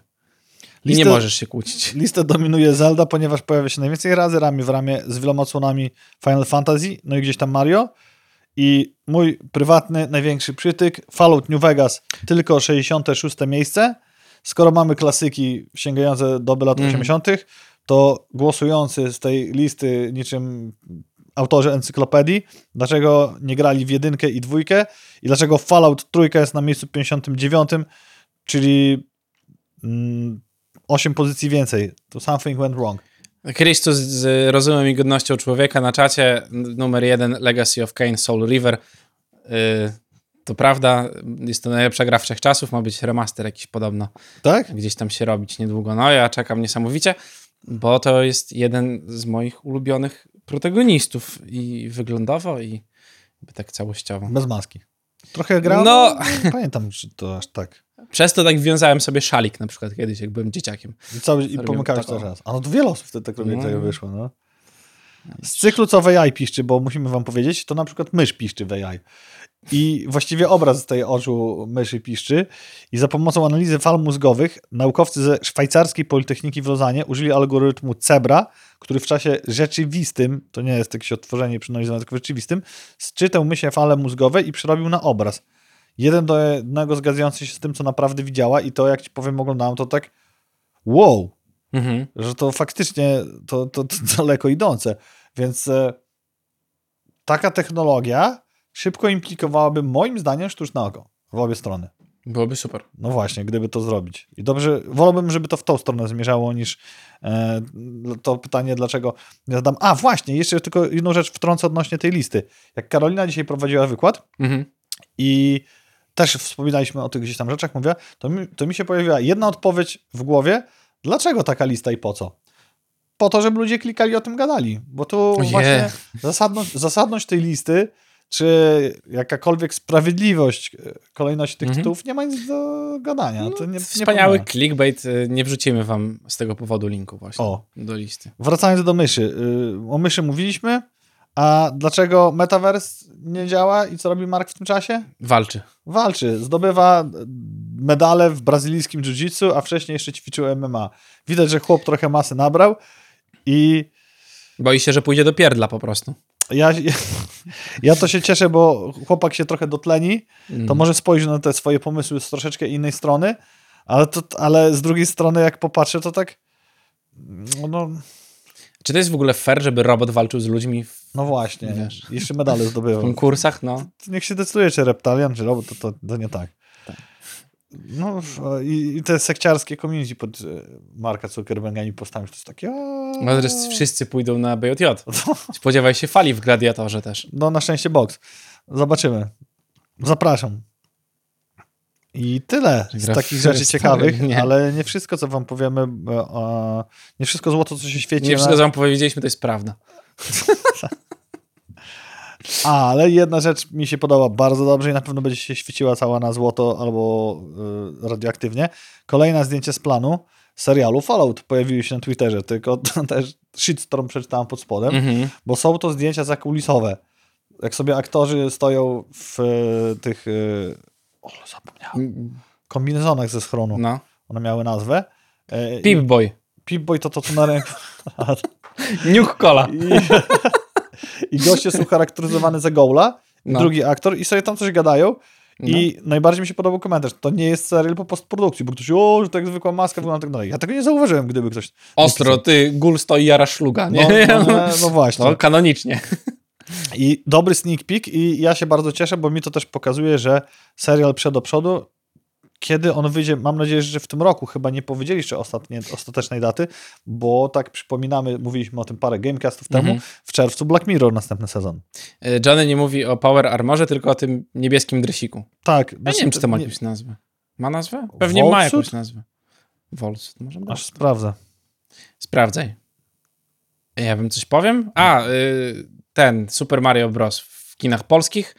I nie Listę- możesz się kłócić. Listę dominuje Zelda, ponieważ pojawia się najwięcej razy ramię w ramię z wieloma odsłonami Final Fantasy, no i gdzieś tam Mario. I mój prywatny, największy przytyk, Fallout New Vegas, tylko 66 miejsce. Skoro mamy klasyki sięgające do lat Mhm. 80., to głosujący z tej listy niczym autorzy encyklopedii, dlaczego nie grali w jedynkę i dwójkę i dlaczego Fallout trójka jest na miejscu 59, czyli mm, 8 pozycji więcej. To something went wrong. Chrystus z rozumem i godnością człowieka na czacie, numer jeden Legacy of Kain Soul River. Yy, to prawda, jest to najlepsza gra wszechczasów, ma być remaster jakiś podobno, Tak? gdzieś tam się robić niedługo. No ja czekam niesamowicie, bo to jest jeden z moich ulubionych protagonistów i wyglądowo i tak całościowo. Bez maski. Trochę grałem, No. no. nie pamiętam, czy to aż tak. Przez to tak wiązałem sobie szalik na przykład kiedyś, jak byłem dzieciakiem. I, cały, i pomykałeś cały czas. A no to wiele osób wtedy tak robi, No. wyszło, no. Z cyklu co w AI piszczy, bo musimy wam powiedzieć, to na przykład mysz piszczy w AI. I właściwie obraz z tej oczu myszy piszczy i za pomocą analizy fal mózgowych naukowcy ze szwajcarskiej Politechniki w Lozanie użyli algorytmu Cebra, który w czasie rzeczywistym, to nie jest jakieś odtworzenie przeanalizowane, tylko w rzeczywistym, sczytał mysie fale mózgowe i przerobił na obraz. Jeden do jednego zgadzający się z tym, co naprawdę widziała i to, jak ci powiem, oglądałem, to tak wow, Mhm. że to faktycznie to, to, to daleko idące. Więc e, taka technologia szybko implikowałaby moim zdaniem sztuczne oko w obie strony. Byłoby super. No właśnie, gdyby to zrobić. I dobrze, wolałbym, żeby to w tą stronę zmierzało niż e, to pytanie, dlaczego nie zadam. A właśnie, jeszcze tylko jedną rzecz wtrącę odnośnie tej listy. Jak Karolina dzisiaj prowadziła wykład Mhm. i też wspominaliśmy o tych gdzieś tam rzeczach, mówię, to mi, to mi się pojawiła jedna odpowiedź w głowie, dlaczego taka lista i po co? Po to, żeby ludzie klikali o tym gadali, bo tu Ojej. właśnie zasadność, zasadność tej listy, czy jakakolwiek sprawiedliwość e, kolejności tych Mhm. tytułów nie ma nic do gadania. to nie, nie Wspaniały pomija. clickbait. y, Nie wrzucimy wam z tego powodu linku właśnie O. do listy. Wracając do myszy. y, O myszy mówiliśmy, a dlaczego Metaverse nie działa i co robi Mark w tym czasie? Walczy. Walczy, zdobywa medale w brazylijskim jiu-jitsu, a wcześniej jeszcze ćwiczył MMA. Widać, że chłop trochę masy nabrał i Boi się, że pójdzie do pierdla po prostu. Ja, ja to się cieszę, bo chłopak się trochę dotleni, Mm. to może spojrzy na te swoje pomysły z troszeczkę innej strony, ale, to, ale z drugiej strony jak popatrzę, to tak no, no, Czy to jest w ogóle fair, żeby robot walczył z ludźmi w no właśnie, Wiesz. jeszcze medale zdobywał. konkursach? No. niech się decyduje, czy reptalian, czy robot, to, to, to nie tak. No i, i te sekciarskie community pod e, Marka Zuckerberga mi postawił, to jest takie... aaa. No, teraz wszyscy pójdą na BJJ. Spodziewaj się fali w Gladiatorze też. No na szczęście box. Zobaczymy. Zapraszam. I tyle z Gra takich rzeczy ciekawych, nie. ale nie wszystko, co wam powiemy, e, nie wszystko złoto, co się świeci. Nie na- wszystko, co wam powiedzieliśmy, to jest prawda. Ale jedna rzecz mi się podoba bardzo dobrze i na pewno będzie się świeciła cała na złoto albo y, radioaktywnie. Kolejne zdjęcie z planu serialu Fallout pojawiły się na Twitterze, tylko też shitstorm przeczytałem pod spodem, Mhm. bo są to zdjęcia zakulisowe. Jak sobie aktorzy stoją w y, tych y, o, zapomniałem, kombinezonach ze schronu, No. one miały nazwę. E, Pip-boy. Pip-Boy to to, co na ręku. Cola. I, I goście są charakteryzowany za Goula, No. drugi aktor i sobie tam coś gadają. I najbardziej mi się podobał komentarz. To nie jest serial po postprodukcji, bo ktoś, o, że to jak zwykła maska wygląda tak dalej. Ja tego nie zauważyłem, gdyby ktoś... Ostro, ty, gul stoi jara szluga, No, nie? no, no, no właśnie. No, kanonicznie. I dobry sneak peek i ja się bardzo cieszę, bo mi to też pokazuje, że serial przed do przodu, kiedy on wyjdzie, mam nadzieję, że w tym roku, chyba nie powiedzieli jeszcze ostatnie, ostatecznej daty, bo tak przypominamy, mówiliśmy o tym parę gamecastów temu, Mhm. w czerwcu Black Mirror następny sezon. Y, Johnny nie mówi o Power Armorze, tylko o tym niebieskim dresiku. Tak. Ja nie wiem, czy to ma jakąś nazwę. Ma nazwę? Pewnie ma Volsuit? jakąś nazwę. Volsuit, może. Aż sprawdzę. Sprawdzaj. Ja bym coś powiem? A, y, ten Super Mario Bros. w kinach polskich.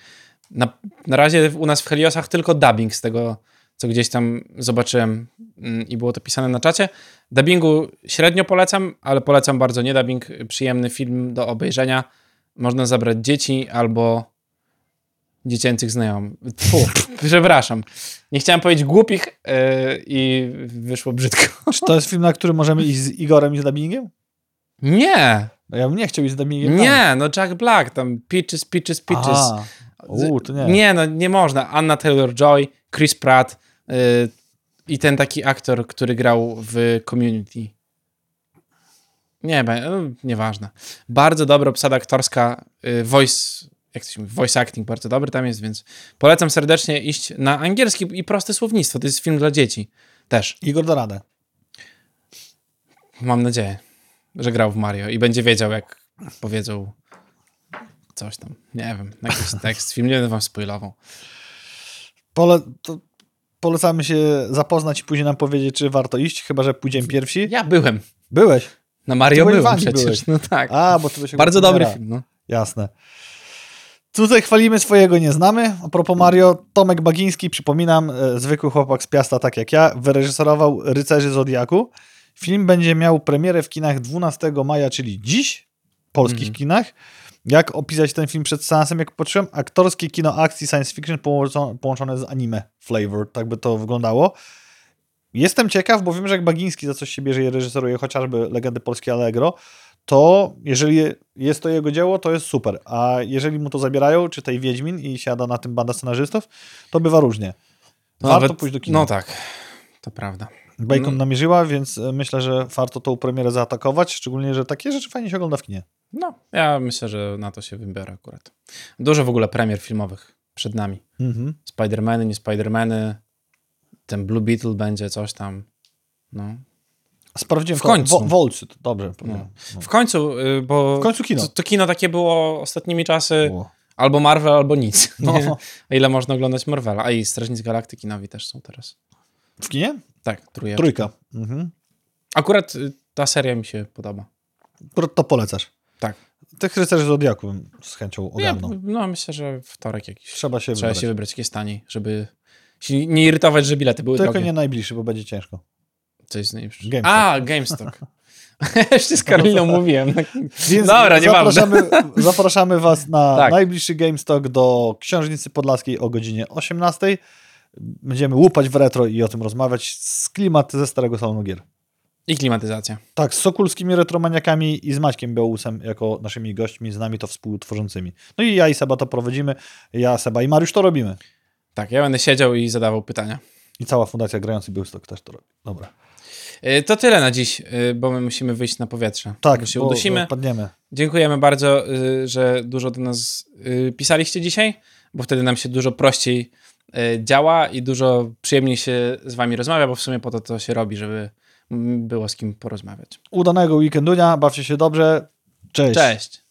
Na, na razie u nas w Heliosach tylko dubbing z tego, co gdzieś tam zobaczyłem mm, i było to pisane na czacie. Dubbingu średnio polecam, ale polecam bardzo nie dubbing. Przyjemny film do obejrzenia. Można zabrać dzieci albo dziecięcych znajomych. Przepraszam. Nie chciałem powiedzieć głupich yy, i wyszło brzydko. Czy to jest film, na który możemy iść z Igorem i z dubbingiem? Nie, No Ja bym nie chciał iść z dubbingiem. Nie, no Jack Black, tam Peaches, Peaches, Peaches. A, Uuu, to nie. Nie, no nie można. Anna Taylor-Joy, Chris Pratt y, i ten taki aktor, który grał w Community. Nie, no, nieważne. Bardzo dobra obsada aktorska, y, voice, jak to się mówi, voice acting bardzo dobry tam jest, więc polecam serdecznie iść na angielski i proste słownictwo. To jest film dla dzieci też. Igor da radę. Mam nadzieję, że grał w Mario i będzie wiedział, jak powiedzą coś tam. Nie wiem, jakiś tekst, film nie będę wam spoilował. Pole, to polecamy się zapoznać i później nam powiedzieć, czy warto iść, chyba że pójdziemy pierwsi. Ja byłem. Byłeś. Na Mario Ty byłem przecież. byłeś. No tak. A, bo się Bardzo dobry film, no. Jasne. Tutaj chwalimy swojego nie znamy. A propos Mario, Tomek Bagiński, przypominam, e, zwykły chłopak z Piasta, tak jak ja, wyreżyserował Rycerzy Zodiaku. Film będzie miał premierę w kinach 12 maja, czyli dziś, w polskich Mhm. kinach. Jak opisać ten film przed seansem, jak patrzyłem? Aktorskie kino akcji science fiction połączone, z anime flavor, tak by to wyglądało. Jestem ciekaw, bo wiem, że jak Bagiński za coś się bierze i reżyseruje chociażby Legendy Polskie Allegro, to jeżeli jest to jego dzieło, to jest super. A jeżeli mu to zabierają, czy tej Wiedźmin i siada na tym banda scenarzystów, to bywa różnie. Warto nawet- pójść do kina. No tak, to prawda. Bacon no. namierzyła, więc e, myślę, że warto tą premierę zaatakować, szczególnie, że takie rzeczy fajnie się ogląda w kinie. No, ja myślę, że na to się wybiorę akurat. Dużo w ogóle premier filmowych przed nami. Mhm. Spidermany, nie Spidermany, ten Blue Beetle będzie, coś tam. No. Sprawdziłem W to. końcu. Wo- Wolcy, to dobrze powiedziałem. No. W końcu, y, bo... W końcu kino. To, to kino takie było ostatnimi czasy albo Marvel, albo nic. No. A ile można oglądać Marvela? A i Strażnicy Galaktyki nowi też są teraz. W kinie? Tak, trójka. Trójka. Mhm. Akurat y, ta seria mi się podoba. To, to polecasz. Tak. Tych rycerzy Zodiaku z chęcią Ja, ogarnął. no, myślę, że wtorek jakiś. Trzeba się Trzeba wybrać. się wybrać, jakieś taniej, żeby się nie irytować, że bilety były Tylko drogie. nie najbliższy, bo będzie ciężko. Co jest najlepsze? GameStop. A, GameStop. Jeszcze z Karoliną mówiłem. Więc Dobra, nieważne. zapraszamy, zapraszamy Was na Tak. najbliższy GameStop do Książnicy Podlaskiej o godzinie 18. Będziemy łupać w retro i o tym rozmawiać z klimat ze Starego Salonu Gier. I klimatyzacja. Tak, z sokulskimi retromaniakami i z Maćkiem Białusem jako naszymi gośćmi, z nami to współtworzącymi. No i ja i Seba to prowadzimy, ja, Seba i Mariusz to robimy. Tak, ja będę siedział i zadawał pytania. I cała Fundacja Grający Białystok też to robi. Dobra. Y, To tyle na dziś, y, bo my musimy wyjść na powietrze. Tak, bo się bo, udusimy. padniemy. Dziękujemy bardzo, y, że dużo do nas pisaliście dzisiaj, bo wtedy nam się dużo prościej działa i dużo przyjemniej się z wami rozmawia, bo w sumie po to to się robi, żeby było z kim porozmawiać. Udanego weekendunia, bawcie się dobrze. Cześć. Cześć!